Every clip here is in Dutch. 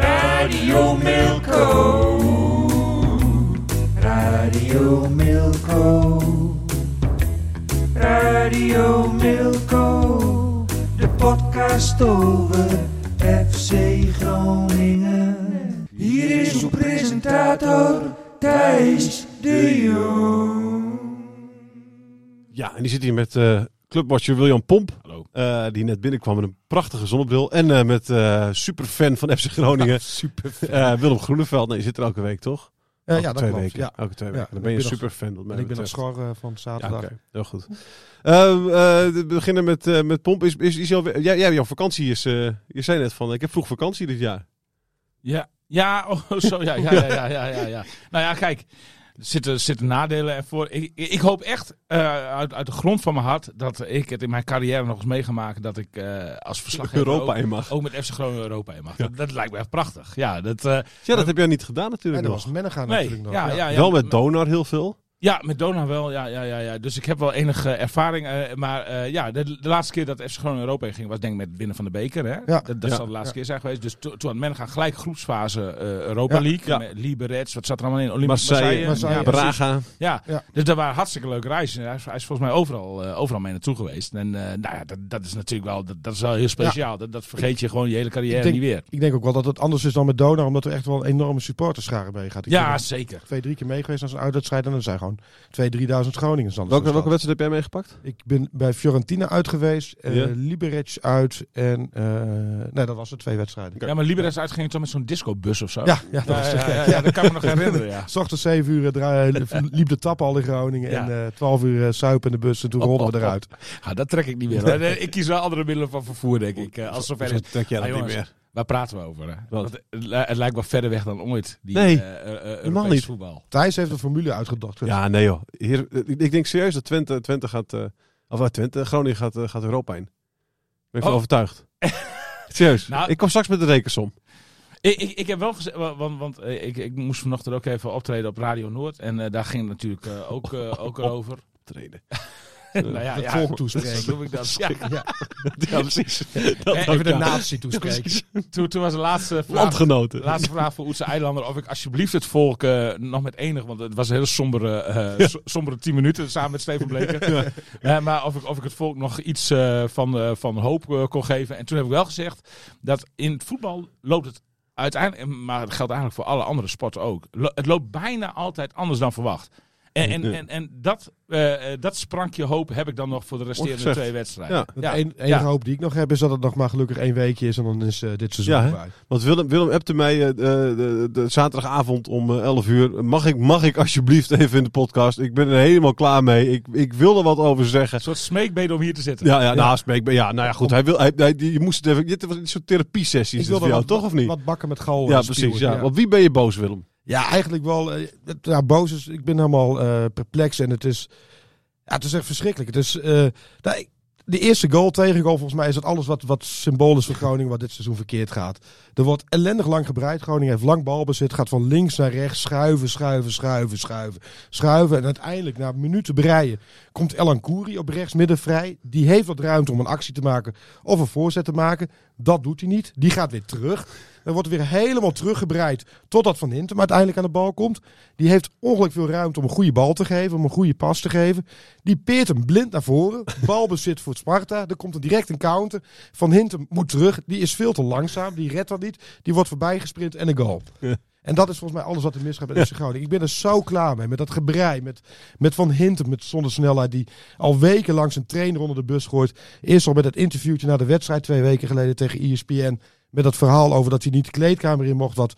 Radio Milko. Radio Milko. Radio Milko. De podcast over FC Groningen. Hier is uw presentator Thijs de Jong. Ja, en die zit hier met eh clubwatcher William Pomp. Eh, die net binnenkwam met een prachtige zonnebril. En eh, met eh superfan van FC Groningen, Super. eh, Willem Groeneveld. Nee, je zit er elke week, toch? Eh, Elke ja, dat twee klopt. weken. Ja. Elke twee Ja, weken. Dan ben je nog- superfan. wat mij En ik ben nog betreft. schor van Ja, zaterdag. oké. Heel goed. Ehm, eh, we beginnen met, eh, met Pomp. Is, is, is jouw, jij, jij, jouw vakantie is... eh, je zei net van, ik heb vroeg vakantie dit jaar. Ja, ja, oh, zo, ja, ja, ja, ja, ja, ja, ja. Nou ja, kijk, zitten, zitten nadelen ervoor. Ik, ik hoop echt eh, uit, uit de grond van mijn hart dat ik het in mijn carrière nog eens mee ga maken dat ik eh, als verslaggever Europa ook, in mag. ook met FC Groningen Europa in mag. Dat, dat lijkt me echt prachtig. Ja, dat, eh, Ja, dat heb jij niet gedaan En natuurlijk dat nog. was Menega nee, natuurlijk nog. ja, ja, ja, Wel met Donar heel veel. Ja, met Dona wel. Ja, ja, ja, ja. Dus ik heb wel enige ervaring. eh, maar eh, ja, de, de laatste keer dat FC Groningen Europa in ging was denk ik met winnen van de beker. Hè? Ja. Dat, dat Ja. zal de laatste keer zijn geweest. Dus to- toen had men gaan gelijk groepsfase eh, Europa Ja. League. Ja. Met Liberec, wat zat er allemaal in? Olympisch Marseille, Marseille, Ja, ja, precies. Braga. Ja. Ja. dus dat waren hartstikke leuke reizen. Hij is, hij is volgens mij overal, eh, overal mee naartoe geweest. En eh, nou ja, dat, dat is natuurlijk wel, dat, dat is wel heel speciaal. Dat, dat vergeet je gewoon je hele carrière denk- niet weer. Ik denk ook wel dat het anders is dan met Donar, omdat er echt wel een enorme supporterschare mee gaat. Ik Ja, ben zeker. twee, drie keer mee geweest naar zo'n uitwedstrijd en dan zijn gewoon twee, drieduizend Groningers. dan Welke, welke wedstrijd heb jij meegepakt? Ik ben bij Fiorentina uit geweest, eh Ja. Liberec uit en eh, nee, dat was het twee wedstrijden. Ja, maar Liberec uitging toch met zo'n discobus of zo? Ja, ja, dat Ja, was ja, dat kan ik me nog herinneren, ja. S ochtends 7 uur draaien, liep de tap al in Groningen Ja. en eh 12 uur eh, suipen in de bus en toen rolden we eruit. Ja, dat trek ik niet meer. Ik kies wel andere middelen van vervoer, denk ik. eh, Als zover Zo is. trek jij dat Ah, niet jongens, meer. Waar praten we over? Hè? Wat? Want het, li- het lijkt wel verder weg dan ooit, die Nee, eh, eh, eh, helemaal Europees niet. voetbal. Thijs heeft de formule uitgedokterd. Ja, nee joh. Hier, eh, ik denk serieus dat Twente, Twente gaat... eh of uh, Twente, Groningen gaat, gaat Europa in. Ben ik van Oh. overtuigd. serieus. Nou- ik kom straks met de rekensom. Ik, ik, ik heb wel gezegd, wa- want, want ik, ik moest vanochtend ook even optreden op Radio Noord. En eh, daar ging het natuurlijk ook, ook over. Treden. Nou ja, het ja, volk toespreken. noem ik dat. Ja. Ja. ja, precies. Eh, Even de natie toespreken. Toen, toen was de laatste vraag, Landgenoten. laatste vraag voor Oetse Eilander. Of ik alsjeblieft het volk eh, nog met enig, want het was een hele sombere, eh, so- sombere tien minuten samen met Steven Bleker. Eh, maar of ik, of ik het volk nog iets eh, van, eh, van hoop eh, kon geven. En toen heb ik wel gezegd dat in het voetbal loopt het uiteindelijk, maar dat geldt eigenlijk voor alle andere sporten ook. Lo- het loopt bijna altijd anders dan verwacht. En, en, en, en dat, eh, eh, dat sprankje hoop heb ik dan nog voor de resterende twee wedstrijden. Ja. Enige ja. hoop die ik nog heb is dat het nog maar gelukkig één weekje is en dan is eh, dit seizoen Ja, voorbij. Want Willem, Willem appte mij eh, de, de, de zaterdagavond om eh, 11 uur. Mag ik, mag ik alsjeblieft even in de podcast? Ik ben er helemaal klaar mee. Ik, ik wil er wat over zeggen. Een soort smeekbeden om hier te zitten. Ja, ja, nou, ja, nou ja, goed. Hij wil, hij, hij, je moest het even. Dit was een soort Ik het voor wilde jou, wat, toch of niet? wat bakken met gal. ja, precies. Ja. Want wie ben je boos, Willem? Ja, eigenlijk wel. het- ja, boos is. Ik ben helemaal eh, perplex en het is. Ja, het is echt verschrikkelijk. Het is. eh, nou, de eerste goal, tegengoal, volgens mij is dat alles wat, wat symbool voor Groningen, wat dit seizoen verkeerd gaat. Er wordt ellendig lang gebreid. Groningen heeft lang balbezit, gaat van links naar rechts, schuiven, schuiven, schuiven, schuiven, schuiven. En uiteindelijk, na minuten breien, komt Elan Kouri op rechts midden vrij. Die heeft wat ruimte om een actie te maken of een voorzet te maken. Dat doet hij niet. Die gaat weer terug. Dan wordt er weer helemaal teruggebreid totdat Van Hintem uiteindelijk aan de bal komt. Die heeft ongelooflijk veel ruimte om een goede bal te geven, om een goede pas te geven. Die peert hem blind naar voren. Balbezit voor Sparta. Er komt er direct een counter. Van Hintem moet terug. Die is veel te langzaam. Die redt dat niet. Die wordt voorbij gesprint en een goal. En dat is volgens mij alles wat er misgaat bij FC Groningen. Ik ben er zo klaar mee. Met dat gebrei. Met, met Van Hintem met zonder snelheid. Die al wekenlang zijn trainer onder de bus gooit. Eerst al met het interviewtje na de wedstrijd twee weken geleden tegen ESPN. Met dat verhaal over dat hij niet de kleedkamer in mocht. Wat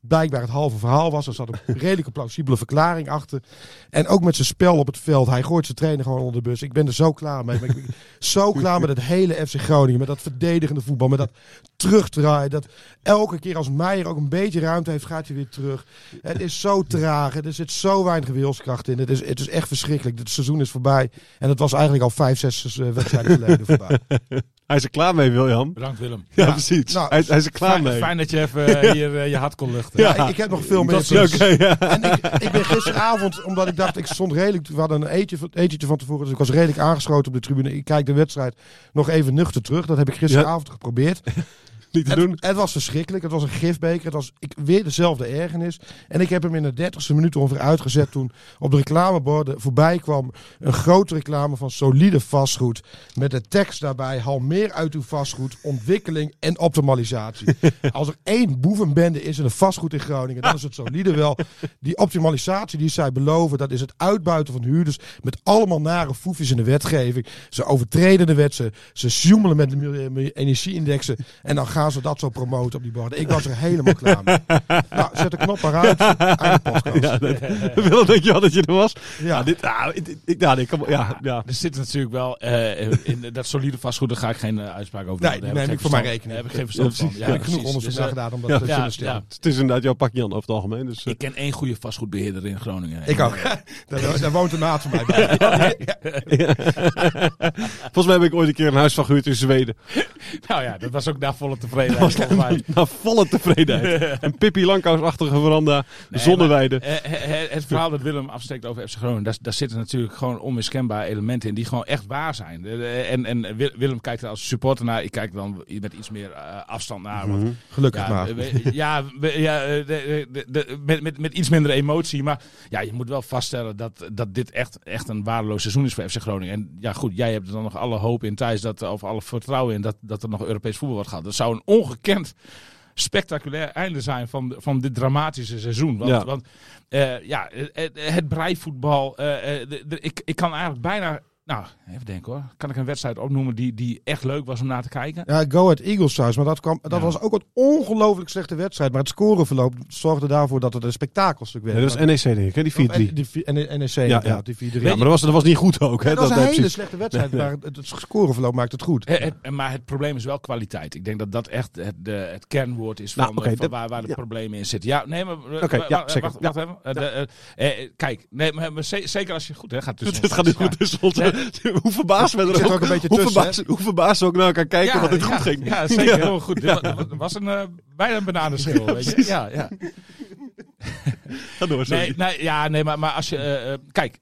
blijkbaar het halve verhaal was. Er zat een redelijke plausibele verklaring achter. En ook met zijn spel op het veld. Hij gooit zijn trainer gewoon onder de bus. Ik ben er zo klaar mee. Ik ben zo klaar met het hele FC Groningen. Met dat verdedigende voetbal. Met dat terugdraaien. Dat elke keer als Meijer ook een beetje ruimte heeft, gaat hij weer terug. Het is zo traag. Er zit zo weinig wilskracht in. Het is, het is echt verschrikkelijk. Het seizoen is voorbij. En het was eigenlijk al vijf, zes eh, wedstrijden geleden voorbij. Hij is er klaar mee, William. Bedankt Willem. Ja, Ja. precies. Nou, hij, hij is er klaar Fijn, mee. fijn dat je even eh, hier eh, je hart kon luchten. Ja, ik, ik heb nog veel meer. Dat is oké, ja. En ik, ik ben gisteravond, omdat ik dacht, ik stond redelijk. We hadden een eetje, etentje van tevoren, dus ik was redelijk aangeschoten op de tribune. Ik kijk de wedstrijd nog even nuchter terug. Dat heb ik gisteravond geprobeerd. Niet te Het, doen. het was verschrikkelijk. Het was een gifbeker. Het was ik, weer dezelfde ergernis. En ik heb hem in de dertigste minuut ongeveer uitgezet toen op de reclameborden voorbij kwam een grote reclame van solide vastgoed. Met de tekst daarbij, haal meer uit uw vastgoed, ontwikkeling en optimalisatie. Als er één boevenbende is in de vastgoed in Groningen, dan is het solide wel. Die optimalisatie die zij beloven, dat is het uitbuiten van huurders met allemaal nare foefjes in de wetgeving. Ze overtreden de wet, ze, ze met de energieindexen en dan gaan ze dat zo promoten op die borden. Ik was er helemaal klaar mee. Nou, zet de knop maar uit. Aan de podcast. Ja, dat, denk je wel dat je er was? Ja. Ja, dit, ah, ik, ik, ja, ik kan, ja, ja. Er zit natuurlijk wel eh, in dat solide vastgoed, daar ga ik geen eh, uitspraak over Nee, doen. Daar neem ik voor mijn rekening. Daar heb ik geen verstand van. Ja, Daar genoeg precies. onderzoek Dus, naar eh, gedaan om dat ja. te stellen. ja. Het is inderdaad jouw pakje aan over het algemeen. Dus, Ik ken één goede vastgoedbeheerder in Groningen. Ik ook. daar, daar woont een maat van mij bij. volgens mij heb ik ooit een keer een huis van gehuurd in Zweden. Nou ja, dat was ook naar volle tevredenheid volle tevredenheid. Een Pippi Langkous-achtige veranda. zonneweide. Eh, eh, eh, het verhaal dat Willem afsteekt over FC Groningen, daar, daar zitten natuurlijk gewoon onmiskenbare elementen in die gewoon echt waar zijn. En, en Wil- Willem kijkt er als supporter naar, ik kijk dan met iets meer afstand naar. want Gelukkig ja, maar. we- ja, we- ja de- de- de- met, met, met iets minder emotie. Maar ja, je moet wel vaststellen dat, dat dit echt, echt een waardeloos seizoen is voor FC Groningen. En ja, goed, jij hebt er dan nog alle hoop in thuis, dat, of alle vertrouwen in dat, dat er nog Europees voetbal wordt gehad. Dat zou een ongekend spectaculair einde zijn van, van dit dramatische seizoen. Want, Ja. want eh, ja, het, het breivoetbal, eh, eh, de- de- ik, ik kan eigenlijk bijna... Nou, even denken hoor. Kan ik een wedstrijd opnoemen die, die echt leuk was om naar te kijken? Ja, Go Ahead Eagles thuis. Maar dat, kwam, dat Ja. was ook een ongelooflijk slechte wedstrijd. Maar het scoreverloop zorgde daarvoor dat het een spektakelstuk werd. Nee, dat is NEC denk ik, hè? die 4-3. En die vi- en de NEC Ja, inderdaad, ja. die 4-3. Ja, maar dat was, dat was niet goed ook. Hè? dat was dat, een dat- hele precies. slechte wedstrijd, maar het, het scoreverloop maakt het goed. Eh, het- maar het probleem is wel kwaliteit. Ik denk dat dat echt het, de, het kernwoord is van, Nou, eh, van dat- waar, waar de ja. problemen in zitten. Ja, nee, maar... eh, Oké, ja, zeker. Wacht, wacht even. Eh, de, eh, eh, kijk, nee, maar, maar ze- zeker als je... Goed, hè, gaat tussen Het gaat nu Ja. goed. Hoe verbaasd we Ik er zit ook, ook een beetje hoe tussen, verbaasd, hoe verbaasd we ook naar elkaar kijken Ja, dat het ja, goed ging. Ja, zeker. Heel goed. Wa- was een, eh, bijna een bananenschil, weet je. Ja, ja. Ga door, sorry. Nee, nee, ja, nee, maar, maar als je... eh, eh, kijk,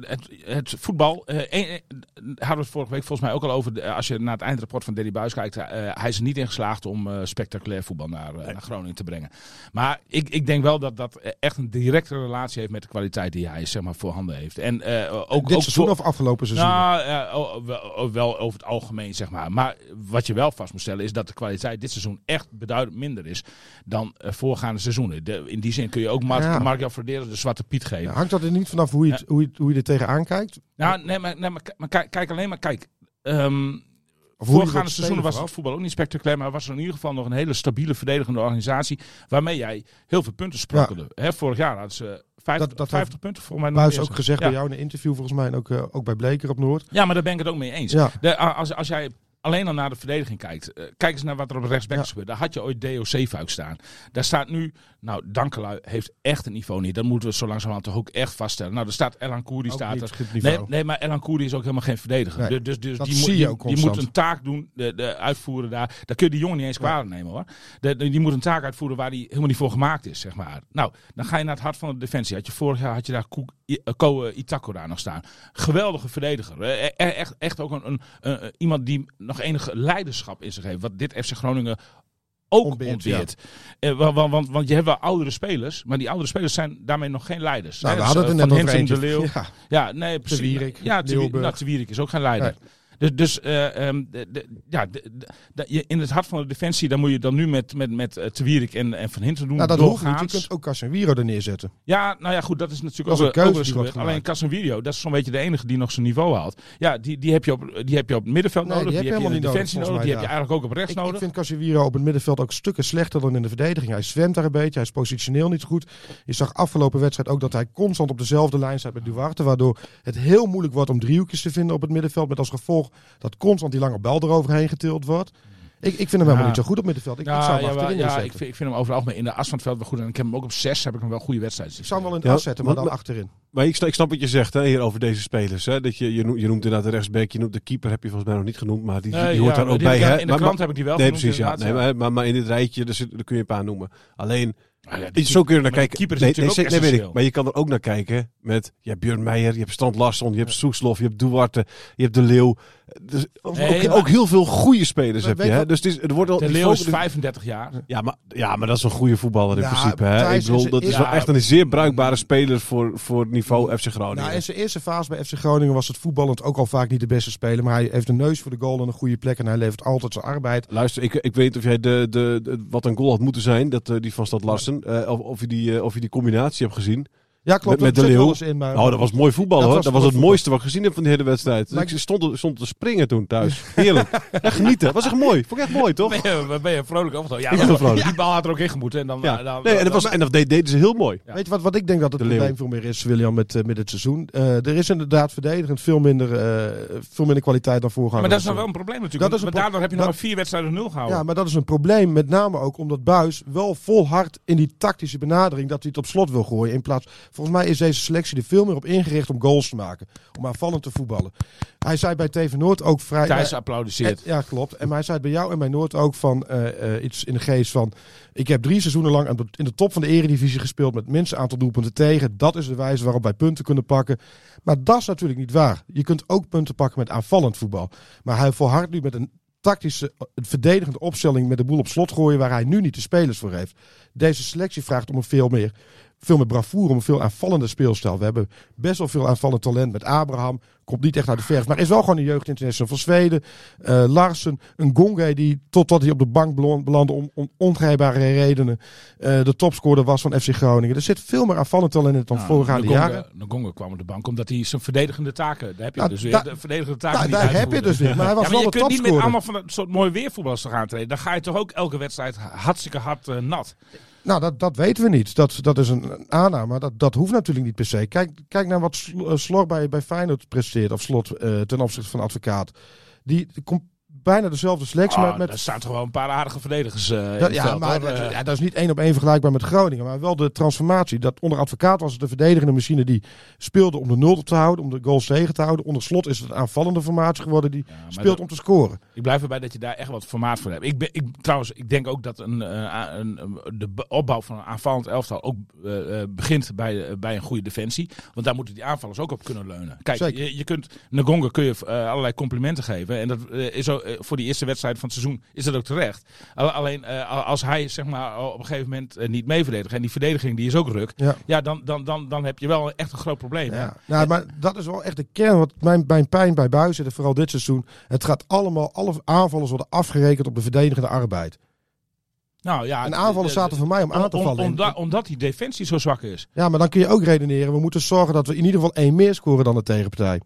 het, het voetbal... een- eh, hadden we het vorige week volgens mij ook al over. de- als je naar het eindrapport van Danny Buis kijkt... hij is er niet in geslaagd om spectaculair voetbal naar, naar Groningen te brengen. Maar ik, ik denk wel dat dat echt een directe relatie heeft met de kwaliteit die hij zeg maar, voorhanden heeft. En ook, Dit ook seizoen of afgelopen seizoen? nou, wel, wel over het algemeen, zeg maar. Maar wat je wel vast moet stellen is dat de kwaliteit dit seizoen echt beduidend minder is dan voorgaande seizoenen. De, in die zin kun je ook Mark, Ja. Verderes de zwarte piet geven. Ja, hangt dat er niet vanaf hoe je, het, hoe je, hoe je er tegenaan kijkt? Nou, nee, maar, nee, maar, kijk, kijk alleen maar, kijk. hoe je Voorgaande seizoenen was het voetbal ook niet spectaculair, maar was er in ieder geval nog een hele stabiele verdedigende organisatie waarmee jij heel veel punten sprokkelde. Hè, vorig jaar hadden ze 50, Dat- dat 50 punten voor mij. Buis ook gezegd Ja. bij jou in een interview volgens mij en ook, eh, ook bij Bleker op Noord. Ja, maar daar ben ik het ook mee eens. Ja. De, als, als jij alleen al naar de verdediging kijkt, eh, kijk eens naar wat er op rechtsback is. Daar had je ooit DOC-fuik staan. Daar staat nu, nou, Dankelui heeft echt een niveau niet. Dat moeten we zo langzamerhand toch ook echt vaststellen. Nou, er staat Elan Koeri staat er. Nee, nee, maar Elan Koeri is ook helemaal geen verdediger. Nee, dus dus, dus die, moet, je die, die moet een taak doen, de, de uitvoeren daar. Daar kun je die jongen niet eens kwalijk nemen hoor. De, de- die moet een taak uitvoeren waar hij helemaal niet voor gemaakt is, zeg maar. Nou, dan ga je naar het hart van de defensie. Had je vorig jaar had je daar Koek, Ko eh, Itako daar nog staan. Geweldige verdediger. Eh, eh, echt, echt ook een, iemand die nog enig leiderschap in zich heeft. Wat dit FC Groningen ook Ontbeert, ontbeert. Eh, wa- wa- want, want je hebt wel oudere spelers, maar die oudere spelers zijn daarmee nog geen leiders. Nou, we hadden het eh, er net over de. Leeuw. Ja, Ja, nee, precies. Wierik, ja, Te nou, Te Wierik is ook geen leider. Dus, dus eh, ehm, de, de- ja, de- in het hart van de defensie, dan moet je dan nu met, met, met eh, Te Wierik en, en Van Hinten doen. nou, dat hoeft niet. Je doorgaans. kunt ook Casemiro er neerzetten. Ja, nou ja, goed, dat is natuurlijk Dat ook, een keuze. Alleen. Casemiro, dat is zo'n beetje de enige die nog zijn niveau haalt. Ja, die, die, heb, je op, die heb je op het middenveld Nee, nodig, die die, heb je in de defensie nodig, nodig, die heb je eigenlijk ook op rechts Ik, ik nodig. vind Casemiro op het middenveld ook stukken slechter dan in de verdediging. Hij zwemt daar een beetje, hij is positioneel niet goed. Je zag afgelopen wedstrijd ook dat hij constant op dezelfde lijn staat met Duarte. Waardoor het heel moeilijk wordt om driehoekjes te vinden op het middenveld. Met als gevolg dat constant die lange bal eroverheen getild wordt. Ik, ik vind hem helemaal Ja. niet zo goed op middenveld. Ik, ik ja, zou hem ja, achterin ja, neerzetten. ik, vind, ik vind hem overal maar in de as van het veld wel goed. En ik heb hem ook op zes, heb ik hem wel goede wedstrijden. Ik zou hem wel in het Ja, as zetten, maar maar- dan achterin. Maar ik snap, ik snap wat je zegt hè, hier over deze spelers. Hè? Dat je, je, noemt, je noemt inderdaad de rechtsback, je noemt de keeper, heb je volgens mij nog niet genoemd. Maar die, die, Nee, hoort ja, daar ook bij. ik- Hè? In de Maar- krant heb ik die wel Nee, genoemd, precies. Ja. Nee, ja. maar, maar, maar in dit rijtje, daar, zit, daar kun je een paar noemen. Alleen, Ah, ja, die zo kun je naar kijken. keeper is nee, natuurlijk nee, ook nee, weet ik. Maar je kan er ook naar kijken met je hebt Björn Meijer, je hebt Strand Larsson, je hebt Soeslof, je hebt Duarte, je hebt De Leeuw. Dus Nee, ook, maar- ook heel veel goede spelers heb je. Hè? Dus het, is, het wordt al, De Leeuw is focus- 35 jaar. ja, maar, ja, maar dat is een goede voetballer in Ja, principe. Hè? Ik bedoel, dat is wel echt een zeer bruikbare speler voor, voor het niveau FC Groningen. Nou, in zijn eerste fase bij FC Groningen was het voetballend ook al vaak niet de beste speler. Maar hij heeft een neus voor de goal en een goede plek. En hij levert altijd zijn arbeid. Luister, ik, ik weet of jij de, de, de- wat een goal had moeten zijn, dat, eh, die van Stad Larsen. eh, of, of, je die, eh, of je die combinatie hebt gezien. Ja, klopt. Met- met dat de Leeuw. in, maar- Nou, dat was mooi voetbal Dat hoor. was Dat was het mooi mooiste wat ik gezien heb van de hele wedstrijd. Maar ik stond, stond te springen toen thuis. Heerlijk. Echt genieten. Was echt mooi. Vond ik echt mooi, toch? Ben je, ben je vrolijk over? Ja, Ik ben maar vrolijk. die bal had er ook in gemoeten. En dan, Ja. eh, dan, Nee, en dat, was, en dat deed- deden ze heel mooi. Ja. Weet je wat, wat ik denk dat het De Leeuw. probleem veel meer is, William, met, eh, met het seizoen? Eh, er is inderdaad verdedigend veel minder, eh, veel minder kwaliteit dan voorganger. maar dat is dan wel een probleem natuurlijk. Dat is pro- daardoor heb je nog dat- maar vier wedstrijden nul gehouden. Ja, maar dat is een probleem. Met name ook omdat Buis wel volhardt in die tactische benadering dat hij het op slot wil gooien. In plaats, volgens mij is deze selectie er veel meer op ingericht om goals te maken. Om aanvallend te voetballen. Hij zei bij TV Noord ook vrij... Thijs eh, applaudisseert. Ja, klopt. En hij zei bij jou en bij Noord ook van eh, eh, iets in de geest van... Ik heb drie seizoenen lang in de top van de eredivisie gespeeld met minste aantal doelpunten tegen. Dat is de wijze waarop wij punten kunnen pakken. Maar dat is natuurlijk niet waar. Je kunt ook punten pakken met aanvallend voetbal. Maar hij volhardt nu met een tactische, verdedigende opstelling met de boel op slot gooien waar hij nu niet de spelers voor heeft. Deze selectie vraagt om een veel meer, veel meer bravoure, om veel aanvallende speelstijl. We hebben best wel veel aanvallend talent met Abraham. Komt niet echt uit de verf, maar is wel gewoon een jeugdinternational van Zweden. Eh, Larsen, een Gonge die totdat hij op de bank beland- belandde om, om ongrijpbare redenen eh, de topscorer was van FC Groningen. Er zit veel meer aanvallend talent in dan Nou, voorgaande Ngonga- jaren. Ngonga kwam op de bank omdat hij zijn verdedigende taken. Daar heb je Nou, dus weer. da- de verdedigende taken. Daar, heb je dus weer. Maar hij was Ja, maar wel je de kunt niet met allemaal van dat soort mooi weervoetballers te gaan treden. Dan ga je toch ook elke wedstrijd hartstikke hard eh, nat. Nou, dat, dat weten we niet. Dat, dat is een, aanname. Maar dat, dat hoeft natuurlijk niet per se. Kijk, kijk naar wat eh, Slor bij, bij Feyenoord presteert. Of Slot eh, ten opzichte van Advocaat. Die, die bijna dezelfde selectie. Oh, met, met, Daar staan toch wel een paar aardige verdedigers eh, dat, ja, veld, maar dat, Eh, ja, dat is niet één op één vergelijkbaar met Groningen. Maar wel de transformatie. Dat onder Advocaat was het de verdedigende machine die speelde om de nul te houden. Om de goals tegen te houden. Onder Slot is het een aanvallende formatie geworden die ja, speelt dat- om te scoren. Ik blijf erbij dat je daar echt wat formaat voor hebt. Ik, ben, ik, trouwens, ik denk ook dat een, eh, een, een- de opbouw van een aanvallend elftal ook begint bij, bij een goede defensie. Want daar moeten die aanvallers ook op kunnen leunen. Kijk, Zeker. je, je kunt Ngonga kun je allerlei complimenten geven. En dat is ook, eh, voor die eerste wedstrijd van het seizoen is dat ook terecht. Al- Alleen eh, als hij zeg maar, op een gegeven moment eh, niet mee verdedigt en die verdediging die is ook ruk. Ja. Ja, dan, dan, dan, dan heb je wel echt een groot probleem. Ja, nou, maar dat is wel echt de kern. Wat mijn, mijn pijn bij Buis zit, en vooral dit seizoen. Het gaat allemaal, alle aanvallers worden afgerekend op de verdedigende arbeid. Nou, ja, en aanvallers eh, zaten voor mij om aan te om- vallen. omdat die defensie zo zwak is. Ja, maar dan kun je ook redeneren. We moeten zorgen dat we in ieder geval één meer scoren dan de tegenpartij.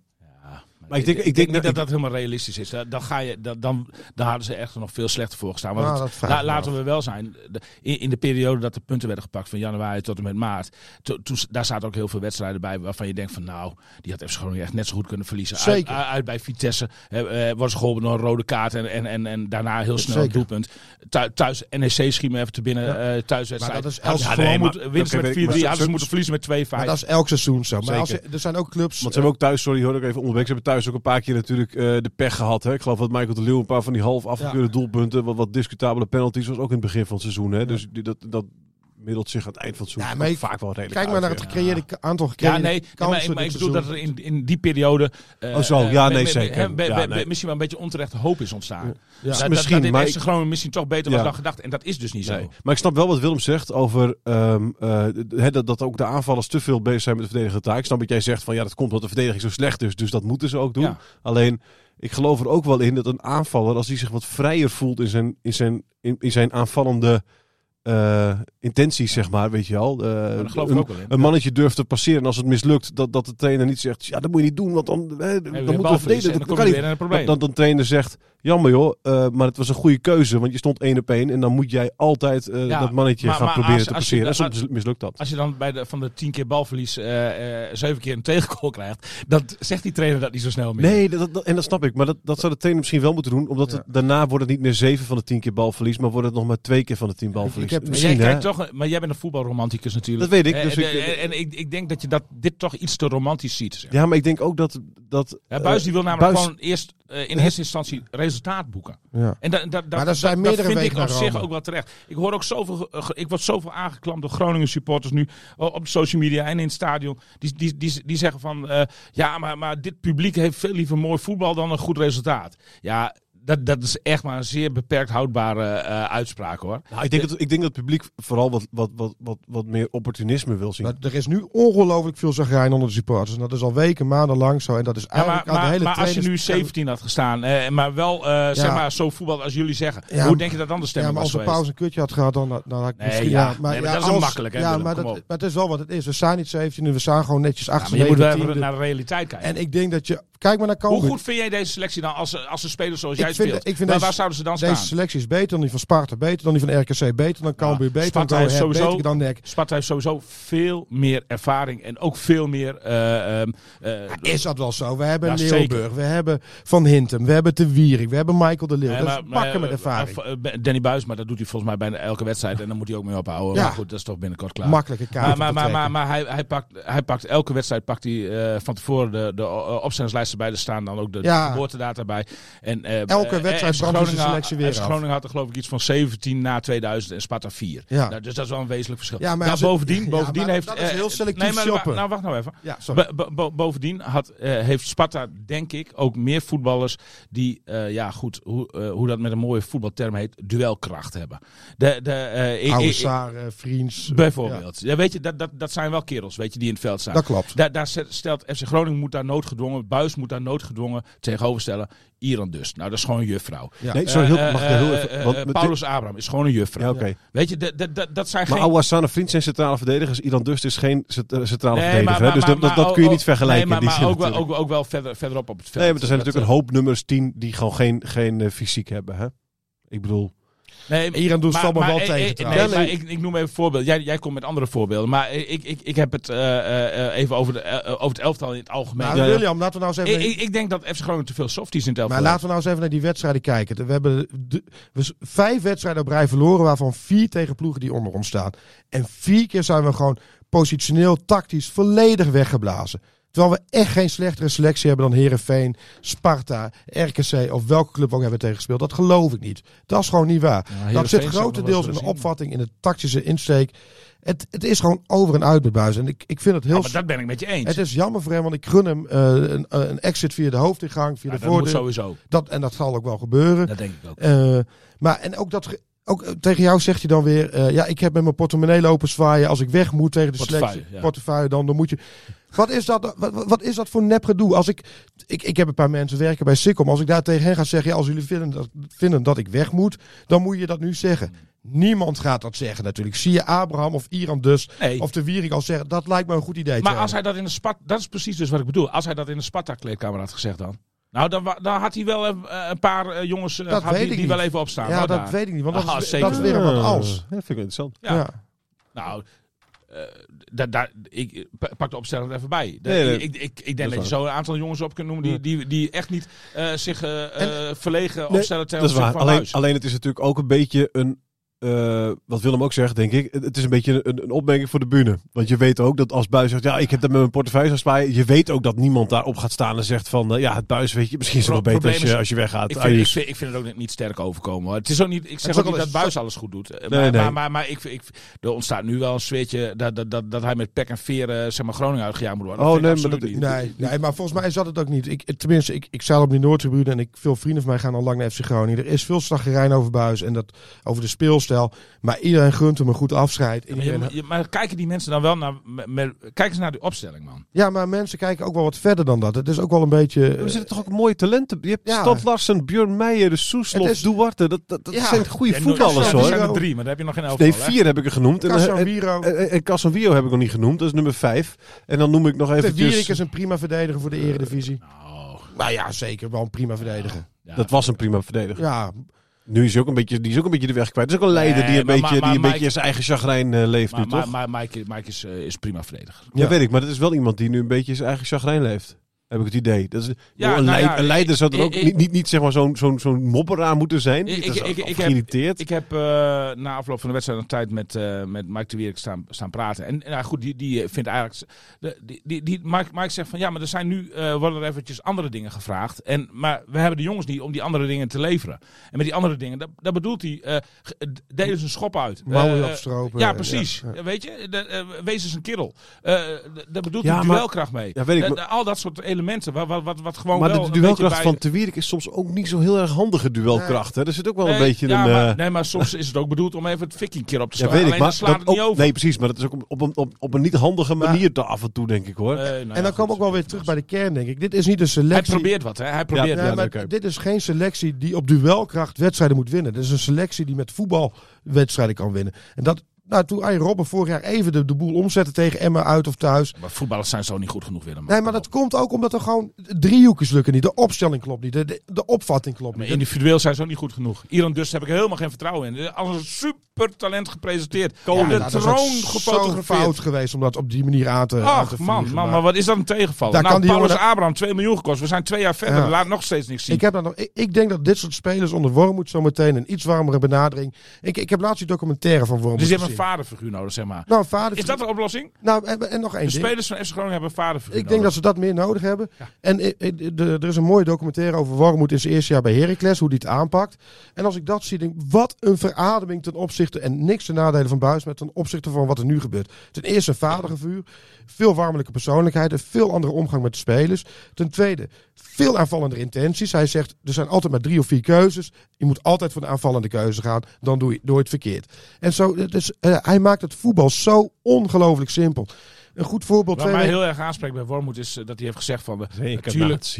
Maar ik denk, ik denk, niet dat- dat dat helemaal realistisch is. Dan, dan, ga je, dan, dan, dan hadden ze echt nog veel slechter voor gestaan. Want Nou, het- la- laten we wel zijn. de- in, in de periode dat de punten werden gepakt van januari tot en met maart. to- daar zaten ook heel veel wedstrijden bij waarvan je denkt van nou, die had FC Groningen echt net zo goed kunnen verliezen. Uit, Zeker. uit bij Vitesse eh, eh, was geholpen door een rode kaart en, en, en, en daarna heel snel een doelpunt. Thu- thuis NEC schiet me even te binnen. Ja. eh thuiswedstrijd. Maar dat is gewoon nee, met 4-3. maar- Hadden ze moeten verliezen met 2-5. Maar dat is elk seizoen zo. Maar als er zijn ook clubs... Want ze hebben ook thuis, sorry hoor, ik even onderbreken. Ze hebben thuis ook een paar keer natuurlijk eh, de pech gehad. Hè. Ik geloof dat Michael de Leeuw een paar van die half afgekeurde doelpunten, wat, wat discutabele penalties was ook in het begin van het seizoen. Hè. Dus die, dat, dat middelt zich aan het eind van het seizoen Ja, maar ook ik- vaak wel redelijk Kijk maar naar het gecreëerde aantal Ja, gecreëerde nee, nee, kansen. maar, ik- maar ik bedoel dat er in, in die periode... eh, Oh, zo. eh, Ja, nee, zeker. hè, be- Ja, be- nee. Misschien wel een beetje onterechte hoop is ontstaan. Ja. Dat, dat, Misschien, dat maar Groningen misschien toch beter Ja. was dan gedacht. En dat is dus niet Nee. zo. Maar ik snap wel wat Willem zegt over ehm, eh, dat, dat ook de aanvallers te veel bezig zijn met de verdedigende taak. Ik snap dat jij zegt van ja, dat komt omdat de verdediging zo slecht is, dus dat moeten ze ook doen. Ja. Alleen, ik geloof er ook wel in dat een aanvaller, als hij zich wat vrijer voelt in zijn, in zijn, in, in zijn aanvallende eh, intenties, zeg maar, weet je wel. eh, ik een, ook wel in. een mannetje durft te passeren en als het mislukt, dat, dat de trainer niet zegt, ja, dat moet je niet doen, want dan, hè, dan weer moeten we verdedigen. dan kan je niet. Dat, dat een trainer zegt, jammer joh, eh, maar het was een goede keuze, want je stond één op één en dan moet jij altijd eh, Ja, dat mannetje maar- gaan maar proberen als- te passeren. en soms als- mislukt dat. Als je dan bij de, van de tien keer balverlies eh, eh, zeven keer een tegengoal krijgt, dan zegt die trainer dat niet zo snel meer. Nee, dat, dat- en dat snap ik. Maar dat, dat zou de trainer misschien wel moeten doen. Omdat het, daarna wordt het niet meer zeven van de tien keer balverlies. Maar wordt het nog maar twee keer van de tien balverlies. Heb- Maar jij kijkt toch, maar jij bent een voetbalromanticus natuurlijk. Dat weet ik, Eh, dus en, ik- en- en ik, ik denk dat je dat, dit toch iets te romantisch ziet. Zeg. Ja, maar ik denk ook dat... dat Ja, Buis eh, die wil namelijk Buis- gewoon eerst eh, in eerste instantie resultaat boeken. Ja. En da, da, da, Maar er zijn dat- meerdere dat vind ik op zich ook wel terecht. Ik hoor ook zoveel, eh, ik word zoveel aangeklampt door Groningen supporters nu op social media en in het stadion. Die, die, die, die zeggen van, eh, ja, maar, maar dit publiek heeft veel liever mooi voetbal dan een goed resultaat. Ja, dat, dat is echt maar een zeer beperkt houdbare eh, uitspraak hoor. Nou, ik, denk dat, ik denk dat het publiek vooral wat, wat, wat, wat, wat meer opportunisme wil zien. Maar er is nu ongelooflijk veel zagrijn onder de supporters. En dat is al weken, maandenlang zo. En dat is Ja, maar eigenlijk de hele maar als je nu trainers- 17 had gestaan, eh, maar wel eh, zeg Ja. maar zo voetbal als jullie zeggen. Ja, Hoe denk je dat dan de Ja, stemming maar als een geweest? pauze een kutje had gehad, dan, dan had ik Nee, misschien... ja. Ja, maar, Nee, maar ja, dat is een als- makkelijk, hè, Ja, Willem, maar, dat, maar het is wel wat het is. We staan niet 17 we staan gewoon netjes Ja, 8 maar je moet wel naar de realiteit kijken. En ik denk dat je... Kijk maar naar. Hoe goed vind jij deze selectie dan als, als ze spelen zoals Ik vind- ik vind maar deze- waar zouden ze dan Deze staan? selectie is beter dan die van Sparta, beter dan die van RKC, beter dan Cambuur, beter Sparta dan sowieso- beter dan NEC. Sparta heeft sowieso veel meer ervaring en ook veel meer... eh, ehm, eh, Is dat wel zo? We hebben Ja, Leeuwburg, we hebben Van Hintem, we hebben De Wierik, we hebben Michael de Leeuw. dat is pakken met eh, ervaring. Danny Buis, maar dat doet hij volgens mij bijna elke wedstrijd en dan moet hij ook mee ophouden. Ja. Maar goed, dat is toch binnenkort klaar. Makkelijke kaart Maar, maar, te maar, hij, hij, pakt, hij pakt elke wedstrijd pakt hij, van tevoren de, de opstellingslijsten bij. Er staan dan ook de, geboortedata bij. En, Elke eh, wedstrijd zijn Groningen- selectie weer. Groningen had er geloof ik iets van 17 na 2000 en Sparta 4. Ja. Nou, dus dat is wel een wezenlijk verschil. Ja, maar Nou, bovendien, bovendien maar heeft... dat is heel selectief nee, maar, shoppen. Nou, wacht nou even. Ja, sorry. Bo- bo- bovendien had, eh, heeft Sparta, denk ik, ook meer voetballers die, eh, ja goed, hoe, hoe dat met een mooie voetbalterm heet, duelkracht hebben. De, de, eh, Vriends. Bijvoorbeeld. Ja. weet je, dat, dat, dat zijn wel kerels, weet je, die in het veld staan. Dat klopt. Daar, stelt FC Groningen moet daar noodgedwongen, Buis moet daar noodgedwongen tegenover stellen. Iran dus. Nou, dat is gewoon een juffrouw. Ja. Nee, sorry, heel, Eh, mag ik eh, heel eh, even... eh, want eh, Paulus Abraham is gewoon een juffrouw. Ja, oké. Weet je, dat, dat, dat, dat zijn Maar geen... Ouassane Vriend zijn centrale verdedigers. Iran Dust is geen cent- eh, centrale Nee, verdediger. maar- hè? dus maar- dat, dat, maar dat kun je niet vergelijken. Nee, maar, die maar zin ook, wel, ook, ook wel verder, verderop op het veld. Nee, maar er zijn Dat, natuurlijk een eh, hoop nummers 10 die gewoon geen, geen eh, fysiek hebben. Hè? Ik bedoel... Nee, Iran doet wel eh, tegen. Nee, maar ik, ik noem even een voorbeeld. Jij, jij komt met andere voorbeelden. Maar ik, ik, ik heb het eh, eh, eh, even over, de, eh, over het elftal in het algemeen. Nou. William, laten we nou eens even... ik, ik, denk dat FC Groningen te veel softies in het elftal Maar laten we nou eens even naar die wedstrijden kijken. We hebben de- we vijf wedstrijden op rij verloren, waarvan vier tegen ploegen die onder ons staan. En vier keer zijn we gewoon positioneel, tactisch, volledig weggeblazen. Terwijl we echt geen slechtere selectie hebben dan Herenveen, Sparta, RKC of welke club we ook hebben tegengespeeld. Dat geloof ik niet. Dat is gewoon niet waar. Dat zit grotendeels in de opvatting, in de tactische insteek. Het, het is gewoon over en uit met Buis. En ik, ik vind het heel... Ja, maar dat ben ik met je eens. het is jammer voor hem, want ik gun hem eh, een, een exit via de hoofdingang, via Ja, de dat moet voordeur. sowieso. Dat, en dat zal ook wel gebeuren. Dat denk ik ook. Eh, maar en ook dat. Ook eh, tegen jou zegt hij dan weer. eh, ja, ik heb met mijn portemonnee lopen zwaaien. Als ik weg moet tegen de Portefeuille, selectie. ja. Portefeuille, dan, dan moet je. Wat is dat, wat, is dat voor nepgedoe? Als ik, ik, ik heb een paar mensen werken bij Sikkom. Als ik daar tegen hen ga zeggen. Ja, als jullie vinden dat, vinden dat ik weg moet. Dan moet je dat nu zeggen. Niemand gaat dat zeggen natuurlijk. Zie je Abraham of Iran dus. Nee. Of de Wierik al zeggen. Dat lijkt me een goed idee. Maar als hij dat in de Sparta... Dat is precies dus wat ik bedoel. Als hij dat in de Sparta-kleedkamer had gezegd dan... Nou, dan, had hij wel een, een paar eh, jongens eh, Dat weet die, ik die wel even opstaan. Ja, dat daar. weet ik niet. Want dat, Ah, is, zeker dat is weer een wat als. Ja, vind ik wel interessant. Ja. Ja. Nou, eh, da, da, ik pa- pak de opstelling er even bij. Nee, nee. ik, ik, ik denk dat, je zo een aantal jongens op kunt noemen die, die, die echt niet eh, zich eh, eh, verlegen Nee, opstellen ten is opzichte van Alleen, alleen het is natuurlijk ook een beetje een eh, wat Willem ook zegt, denk ik, het is een beetje een, een opmerking voor de bühne. Want je weet ook dat als Buis zegt, ja, ik heb dat met mijn portefeuille gaan sparen. Je weet ook dat niemand daarop gaat staan en zegt van, eh, ja, het Buis, weet je, misschien is het wel beter als je, als je weggaat. Ik vind, ik, vind, ik vind het ook niet sterk overkomen. Hoor. Het is ook niet, ik zeg ook ook niet wel dat Buis alles goed doet. Eh, Nee, maar, nee. maar, maar, maar ik, ik, er ontstaat nu wel een sfeertje dat, dat, dat, dat hij met pek en veer eh, zeg maar, Groningen uitgejaagd moet worden. Oh, Dat nee, maar absoluut dat- niet. Nee, nee, maar volgens mij zat het ook niet. Ik, tenminste, ik, ik zat op die Noordtribune en ik, veel vrienden van mij gaan al lang naar FC Groningen. Er is veel slaggerijn over Buis en dat, over de speelstijl. Maar iedereen gunt hem een goed afscheid. Maar, je- je- maar kijken die mensen dan wel naar... Met, met- kijk eens naar die opstelling, man. ja, maar mensen kijken ook wel wat verder dan dat. Het is ook wel een beetje... Er zitten toch ook mooie talenten. Je hebt Ja. Stad Larsen, Björn Meijer, de Soeslof, is- Duarte. Dat, dat, dat Ja. zijn goede Ja, voetballers Er hoor. zijn er drie, maar daar heb je nog geen elftal. Nee, hè? vier heb ik er genoemd. En, en, Casemiro. en, en Casemiro heb ik nog niet genoemd. Dat is nummer vijf. En dan noem ik nog De Wierik is een prima verdediger voor de eredivisie. Oh, Nou ja, zeker wel een prima verdediger. ja. Dat was een prima verdediger. Ja, Nu is hij ook een beetje, die is ook een beetje de weg kwijt. Dat is ook een leider Nee, die een maar- beetje, maar- die een beetje zijn eigen chagrijn eh, leeft Maar, nu, maar, toch? maar Mike, Mike is, eh, is prima verdediger. ja, Ja. weet ik. Maar dat is wel iemand die nu een beetje zijn eigen chagrijn leeft. Heb ik het idee. Dat is, Ja, een, nou leid- ja, een leider zou er ook ik- niet, niet, niet zeg maar zo'n zo'n zo'n mopperaar moeten zijn. Ik- ik- ik- heb-. Ik heb eh, na afloop van de wedstrijd een tijd met, eh, met Mike de Wierik staan, staan praten. En nou goed, die, die vindt eigenlijk... De, die, die, die, Mike, Mike zegt van ja, maar er zijn nu eh, worden er eventjes andere dingen gevraagd. En, maar we hebben de jongens niet om die andere dingen te leveren. En met die andere dingen, dat, dat bedoelt hij, eh, deel eens een schop uit. mouwen opstropen. Ja, precies. Ja, ja. Weet je, de, wees eens een kerel. Eh, d- daar bedoelt Ja, hij duelkracht mee. Ja, weet ik, al dat soort elementen, wat, wat, wat, wat gewoon maar wel de duelkracht bij- van Te Wierik is soms ook niet zo heel erg handige duelkracht. Hè? Er zit ook wel een beetje ja, een... maar, eh, nee, maar soms is het ook bedoeld om even het fikkie een keer op te ja, slaan. weet ik. Maar slaat dat het niet ook- over. Nee, precies. Maar dat is ook op, op, een, op, op een niet handige manier te af en toe, denk ik hoor. Nou En ja, dan komen we ook wel weer terug bij de kern, denk ik. Dit is niet een Hij selectie. probeert wat, hè? Hij probeert Ja, Nee, maar dit is geen selectie die op duelkracht wedstrijden moet winnen. Dit is een selectie die met voetbal wedstrijden kan winnen. En dat, nou, toen Arjen Robben vorig jaar even de, de boel omzette tegen Emma uit of thuis. Maar voetballers zijn zo niet goed genoeg, Willem. Nee, maar dat komt ook omdat er gewoon driehoekjes lukken niet. De opstelling klopt niet. De, de, de opvatting klopt Maar niet. individueel zijn ze ook niet goed genoeg. Iran dus heb ik helemaal geen vertrouwen in. Als een super talent gepresenteerd. Ja, de nou, is ook troon gefotografeerd. fout geweest om dat op die manier aan te, aan te Ach man, man, maar- maar wat is dat een tegenvaller? Daar nou, kan die Paulus jongen- Abraham 2 miljoen gekost. We zijn twee jaar verder. Ja. Laat nog steeds niks zien. Ik, heb dat nog, ik, ik denk dat dit soort spelers onder Wormoed zometeen een iets warmere benadering. Ik, ik heb laatst die documentaire van Wormoed dus vaderfiguur nodig, zeg maar. Nou, vader. Is dat de oplossing? Nou, en, en nog één De ding. spelers van FC Groningen hebben een vaderfiguur Ik denk dat ze dat meer nodig hebben. En eh, eh, de- er is een mooie documentaire over Wormoed in zijn eerste jaar bij Heracles, hoe die het aanpakt. En als ik dat zie, denk ik, wat een verademing ten opzichte, en niks ten nadele van Buis, maar ten opzichte van wat er nu gebeurt. Ten eerste een vadergevuur, veel warmelijke persoonlijkheid, een veel andere omgang met de spelers. Ten tweede, veel aanvallende intenties. Hij zegt, er zijn altijd maar drie of vier keuzes. Je moet altijd voor de aanvallende keuze gaan, dan doe je, doe je het verkeerd. En zo, dus, eh, hij maakt het voetbal zo ongelooflijk simpel. Een goed voorbeeld. Wat mij weken- heel erg aanspreekt bij Wormoed is eh, dat hij heeft gezegd van... Natuurlijk.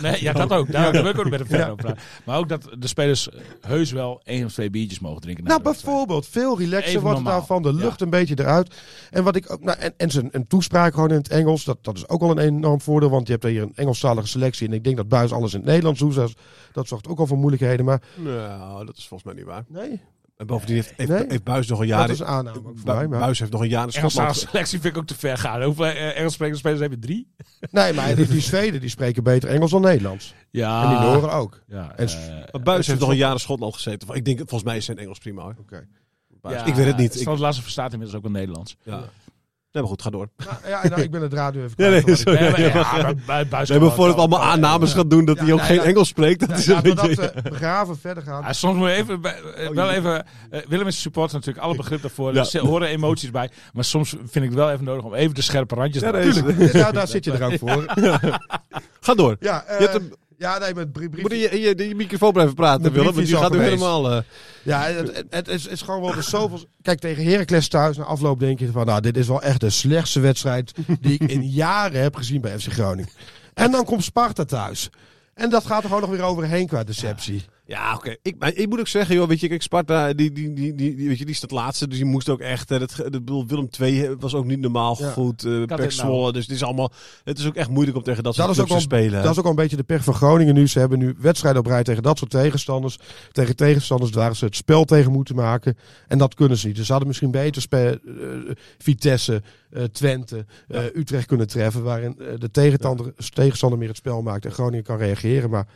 Nee, ja, dat ook. Daar, daar wil ik ook met hem verder praten. Maar ook dat de spelers eh, heus wel één of twee biertjes mogen drinken. na Nou, bijvoorbeeld, veel relaxer Even wordt het normaal. daarvan. De lucht Ja. een beetje eruit. En wat ik ook, nou, en, en zijn een toespraak gewoon in het Engels, dat, dat is ook al een enorm voordeel, want je hebt hier een Engelstalige selectie. En ik denk dat Buis alles in het Nederlands doet. Dat zorgt ook al voor moeilijkheden. Maar Nou, dat is volgens mij niet waar. nee, En bovendien heeft, heeft, Nee? heeft Buis nog een dat jaar... is een aanname mij. Maar, Buis heeft nog een jaar in Engelse Schotland... selectie vind ik ook te ver gaan. Hoeveel eh, Engels sprekende spelers hebben drie? nee, maar die, die Zweden die spreken beter Engels dan Nederlands. Ja. En die Noren ook. Ja, En- eh, Buis heeft nog een jaar in Schotland gezeten. Ik denk, volgens mij is zijn Engels prima. Oké. Ja, ik weet het niet. Ik, Standard Laatste verstaat inmiddels ook wel Nederlands. ja. Nee, maar goed, ga door. Nou, ja, nou, ik ben het radio even Ja, nee, kwijt, sorry. Nee, maar, Ja, ja, maar- maar bij- Buis Nee, kan maar voordat we allemaal aannames gaan doen dat Ja, hij ook nee, geen. Engels spreekt, dat Ja, is een we beetje... dat eh, begraven verder gaan. Ja, soms moet je even, bij- eh, wel even eh, Willem is supporter natuurlijk, alle begrip daarvoor. Ja. Er horen emoties bij. Maar soms vind ik het wel even nodig om even de scherpe randjes Ja, nee, nou, daar zit je er ook voor. Ga door. Ja, eh, Je hebt een- ja nee, met brie- brief, Moet je, je, je microfoon blijven praten, Willem, want je is gaat nu helemaal... eh, Ja, het, het, het is, is gewoon wel de zoveel. Kijk, tegen Heracles thuis na afloop denk je van, nou, dit is wel echt de slechtste wedstrijd die ik in jaren heb gezien bij FC Groningen. En dan komt Sparta thuis. En dat gaat er gewoon nog weer overheen qua deceptie. Ja, oké. Ik, maar ik moet ook zeggen, joh, weet je, kijk, Sparta, die, die, die, die, die- weet je, die staat laatste, dus die moest ook echt, eh, dat, dat bedoel, Willem II was ook niet normaal Ja. goed, eh het Pek nou? Zwolle, dus het is allemaal, het is ook echt moeilijk om tegen dat soort Dat is, ook clubs te spelen. dat is ook wel een beetje de pech van Groningen nu. Ze hebben nu wedstrijden op rij tegen dat soort tegenstanders. Tegen tegenstanders waar ze het spel tegen moeten maken. En dat kunnen ze niet. Dus ze hadden misschien beter spe- eh, Vitesse, eh, Twente, eh, Utrecht kunnen treffen. Waarin eh, de tegenstander, tegenstander meer het spel maakt en Groningen kan reageren. Maar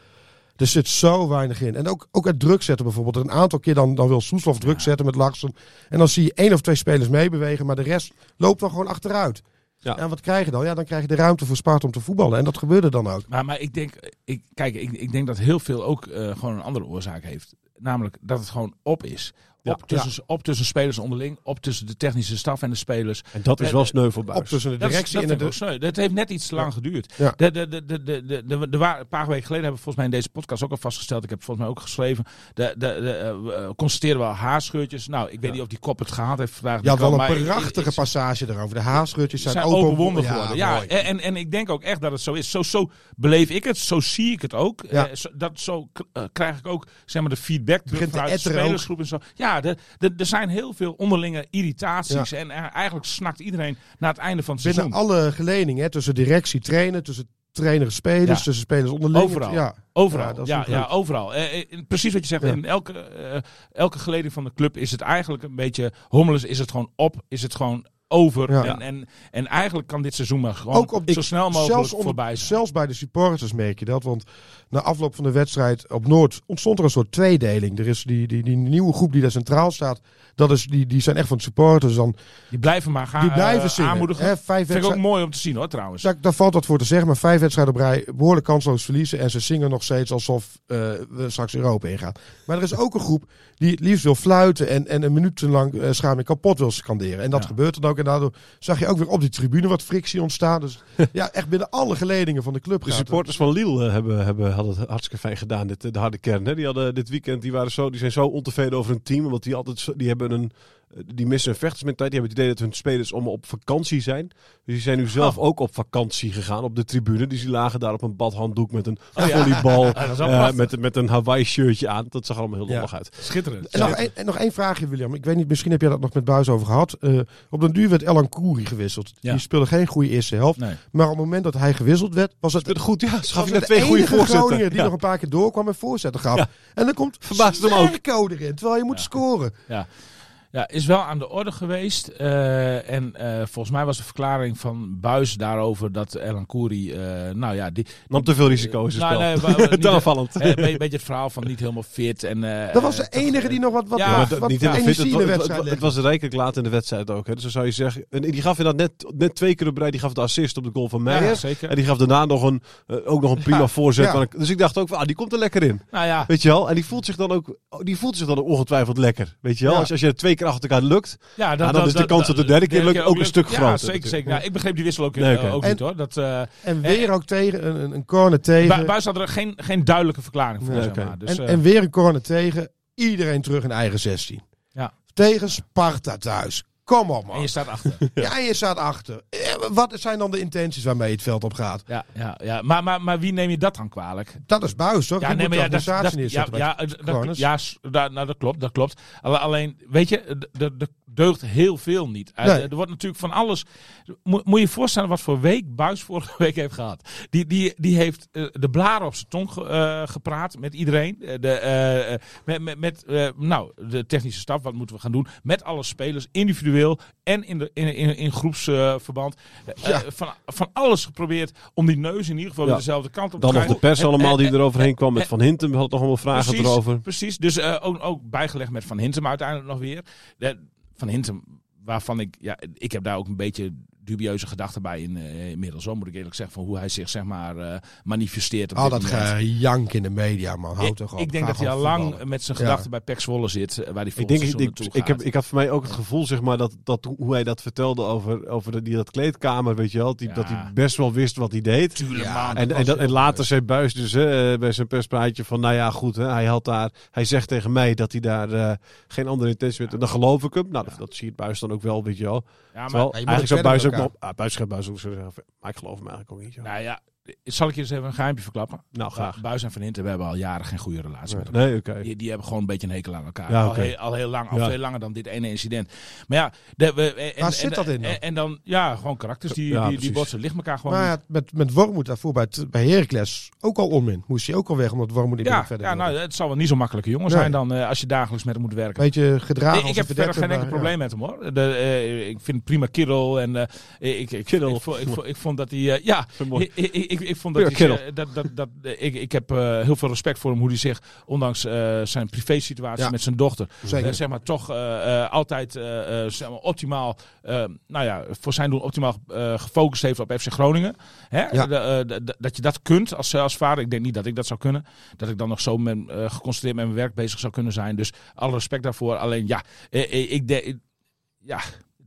Er zit zo weinig in. En ook, ook het druk zetten bijvoorbeeld. Een aantal keer dan, dan wil Soeslof druk zetten met Larsen. En dan zie je één of twee spelers meebewegen. Maar de rest loopt dan gewoon achteruit. Ja. En wat krijg je dan? Ja, dan krijg je de ruimte voor Sparta om te voetballen. En dat gebeurde dan ook. Maar, maar ik denk, ik, kijk, ik, ik denk dat heel veel ook eh, gewoon een andere oorzaak heeft. Namelijk dat het gewoon op is. Ja. Op, tussen, op tussen spelers onderling, op tussen de technische staf en de spelers. En dat is Eh, wel sneu voor Op tussen de Dat, is- directie dat en vind de... sneu. Dat heeft net iets te lang geduurd. Ja. De, de, de, de, de, de, de, de een paar weken geleden hebben we volgens mij in deze podcast ook al vastgesteld. Ik heb volgens mij ook geschreven. De, de, de, eh, we eh, constateren wel haarscheurtjes. Nou, ik weet niet of die kop het gehad heeft vandaag. Je had wel een prachtige ik- passage erover. De haarscheurtjes zijn, zijn open, geworden. Ja, en, en ik denk ook echt dat het zo is. Zo, zo beleef ik het, zo zie ik het ook. Ja. Eh, zo, dat, zo eh, krijg ik ook zeg maar, de feedback terug Begint vanuit de spelersgroep en zo. Ja, de, de, er zijn heel veel onderlinge irritaties. En eh, eigenlijk snakt iedereen naar het einde van het Binnen seizoen. alle geledingen, hè, tussen directie, trainer, tussen trainer en spelers, Ja. tussen spelers onderling. Overal. Ja. Overal, Ja, dat is ja, ja, overal. Eh, eh, precies wat je zegt. Ja. In elke, eh, elke geleding van de club is het eigenlijk een beetje hommeles. Is het gewoon op? Is het gewoon over? Ja. En, en, en eigenlijk kan dit seizoen maar gewoon Ook op zo snel mogelijk zelfs, onder- voorbij zijn. zelfs bij de supporters merk je dat. Want na afloop van de wedstrijd op Noord ontstond er een soort tweedeling. Er is die, die, die nieuwe groep die daar centraal staat. Dat is, die, die zijn echt van de supporters. Dan, Die blijven maar gaan die blijven eh, zingen. aanmoedigen. Hè, vijf Vind ik ook mooi om te zien hoor trouwens. Daar, daar valt wat voor te zeggen, maar vijf wedstrijden op rij behoorlijk kansloos verliezen. En ze zingen nog steeds alsof eh, we straks Europa ingaan. Maar er is ook een groep die het liefst wil fluiten en, en een minuut lang uh, Schaming kapot wil scanderen. En dat Ja. gebeurt dan ook. En daardoor zag je ook weer op die tribune wat frictie ontstaan. Dus ja, echt binnen alle geledingen van de club De supporters van Lille hebben, hebben, hadden het hartstikke fijn gedaan, dit, de harde kern. Hè? Die hadden dit weekend, die, waren zo, die zijn zo ontevreden over hun team. Want die, altijd, die hebben een, eh, die missen een vechtersmentaliteit. Die hebben het idee dat hun spelers allemaal op vakantie zijn. Dus die zijn nu zelf Oh. ook op vakantie gegaan op de tribune. Dus die lagen daar op een badhanddoek met een Oh volleybal. Ja, eh, met, met een Hawaii shirtje aan. Dat zag er allemaal heel Ja. lollig uit. Schitterend. En nog, één, en nog één vraagje, William. Ik weet niet, misschien heb jij dat nog met Buis over gehad. Eh, op den duur werd Elan Kouri gewisseld. Ja. Die speelde geen goede eerste helft. Nee. Maar op het moment dat hij gewisseld werd, was het, Met goed, ja, ze was gaf je het net twee de goede voorzetten. Die Ja. nog een paar keer doorkwam en voorzetten gaf. Ja. En dan komt Verbaasde hem ook. Erin, terwijl je moet Ja. scoren. Ja. Ja, is wel aan de orde geweest. eh, en eh, volgens mij was de verklaring van Buis daarover dat Elan Kouri, eh, nou ja, die... Nam te veel risico in zijn Nou, nee, niet- aanvallend. Een beetje- beetje het verhaal van niet helemaal fit. En, eh, Dat was de enige die nog wat, wat, Ja, wat, niet helemaal fit. Het, het, het was rijkelijk laat in de wedstrijd ook. Hè. Dus dan zou je zeggen. En die gaf inderdaad net, net twee keer op rij. Die gaf de assist op de goal van Meijer. Ja, zeker. En die gaf daarna nog een, ook nog een prima Ja. voorzet. Ja. Ik- Dus ik dacht ook, van, ah, die komt er lekker in. Nou ja, Weet je wel? En die voelt zich dan ook, die voelt zich dan ongetwijfeld lekker. Weet je wel? Ja. Als, als je het twee keer achter elkaar lukt. ja dan is de kans dat de derde keer lukt ook een stuk ja, groter zeker, natuurlijk. zeker. Ja, ik begreep die wissel ook, Nee, eh, ook En- niet hoor. Dat, eh En weer ook tegen, een, een- een corner tegen. Bu- Buis had er geen, geen duidelijke verklaring voor. Nee, zeg oké. maar. Dus, en, eh, en weer een corner tegen. Iedereen terug in eigen 16. Ja. Tegen Sparta thuis. Kom op en man. je staat achter. Ja, en je staat achter. Wat zijn dan de intenties waarmee je het veld op gaat? ja, ja, ja. Maar, maar, maar wie neem je dat dan kwalijk? Dat is buis, toch? Ja, Je nee, moet maar de ja, dat, dat, ja, ja, eh, dat, ja, da- nou, dat klopt, dat klopt. Alle- Alleen, weet je, d- d- er deugt heel veel niet. Eh, Nee. Er wordt natuurlijk van alles... Moet, moet je je voorstellen wat voor week Buis vorige week heeft gehad. Die, die, die heeft eh, de blaren op zijn tong ge- gepraat met iedereen. De, met met, met nou, de technische staf, wat moeten we gaan doen? Met alle spelers, individueel en in, de, in, in, in groepsverband. Eh, Ja. van, van alles geprobeerd om die neus in ieder geval Ja. dezelfde kant op Dan te nog de pers allemaal die en- eroverheen kwam. Met Van Hintem had nog allemaal vragen Precies, erover. Precies, dus eh, ook, ook bijgelegd met Van Hintem uiteindelijk nog weer. Van Hintem, waarvan ik, ja, ik heb daar ook een beetje dubieuze gedachten bij in, eh, inmiddels. Zo moet ik eerlijk zeggen, van hoe hij zich zeg maar eh, manifesteert op Al dit dat gejank in de media, man. Houd toch op. ik denk Ga dat hij al lang voetballen. met zijn Ja. gedachten bij Pek Zwolle zit, eh, waar hij Ik, denk, ik, ik, ik, heb, ik had voor mij ook het gevoel, zeg maar, dat, dat hoe hij dat vertelde over, over de, die, dat kleedkamer, weet je wel. Die, Ja. Dat hij best wel wist wat hij deed. Tuurlijk, Ja, man. En, en, dat, heel en later zei Buis dus hè, bij zijn perspraatje van, nou ja, goed, hè, hij had daar, hij zegt tegen mij dat hij daar eh, geen andere intentie heeft. En dan geloof ik hem. Nou, dat, dat ziet Buis dan ook wel, weet je wel. ja, maar, Terwijl, Ja, je moet eigenlijk zou Buis ook nog, ah, zo zeggen, maar ik geloof hem eigenlijk ook niet. nou ja, zal ik je eens even een geheimje verklappen? Nou, graag. Buis en Van Hintem hebben al jaren geen goede relatie met elkaar. Nee, oké. Die, die hebben gewoon een beetje een hekel aan elkaar. Ja, al, heel, al heel lang, al Ja. veel langer dan dit ene incident. Maar ja, de, we, en, Waar zit en- dat in dan? En, en dan, ja, gewoon karakters die, Ja, die, botsen. Ligt elkaar gewoon Maar niet. ja, met, met Wormoed daarvoor bij, het- bij Heracles ook al onmin. Moest hij ook al weg, omdat Wormoed niet Ja, meer verder ja nou, het zal wel niet zo'n makkelijke jongen Nee. zijn dan eh, als je dagelijks met hem moet werken. Beetje gedragen Ik, heb verder geen enkel probleem met hem hoor. De, eh, ik vind prima kerel. En, eh, ik, ik. Ik, vond- ik, dat hij. eh, ja, ik. Ik, vond dat, hij, eh, dat, dat, dat ik, ik heb eh, heel veel respect voor hem hoe hij zich, ondanks eh, zijn privésituatie Ja. met zijn dochter, Zeker. eh, zeg maar toch eh, eh, altijd eh, eh, zeg maar optimaal, eh, nou ja, voor zijn doen optimaal eh, gefocust heeft op FC Groningen. Hè? Ja. De, eh, de- de- dat je dat kunt als, als vader. Ik denk niet dat ik dat zou kunnen. Dat ik dan nog zo met, eh, geconcentreerd met mijn werk bezig zou kunnen zijn. Dus alle respect daarvoor. Alleen ja, eh, eh, ik denk. Ja,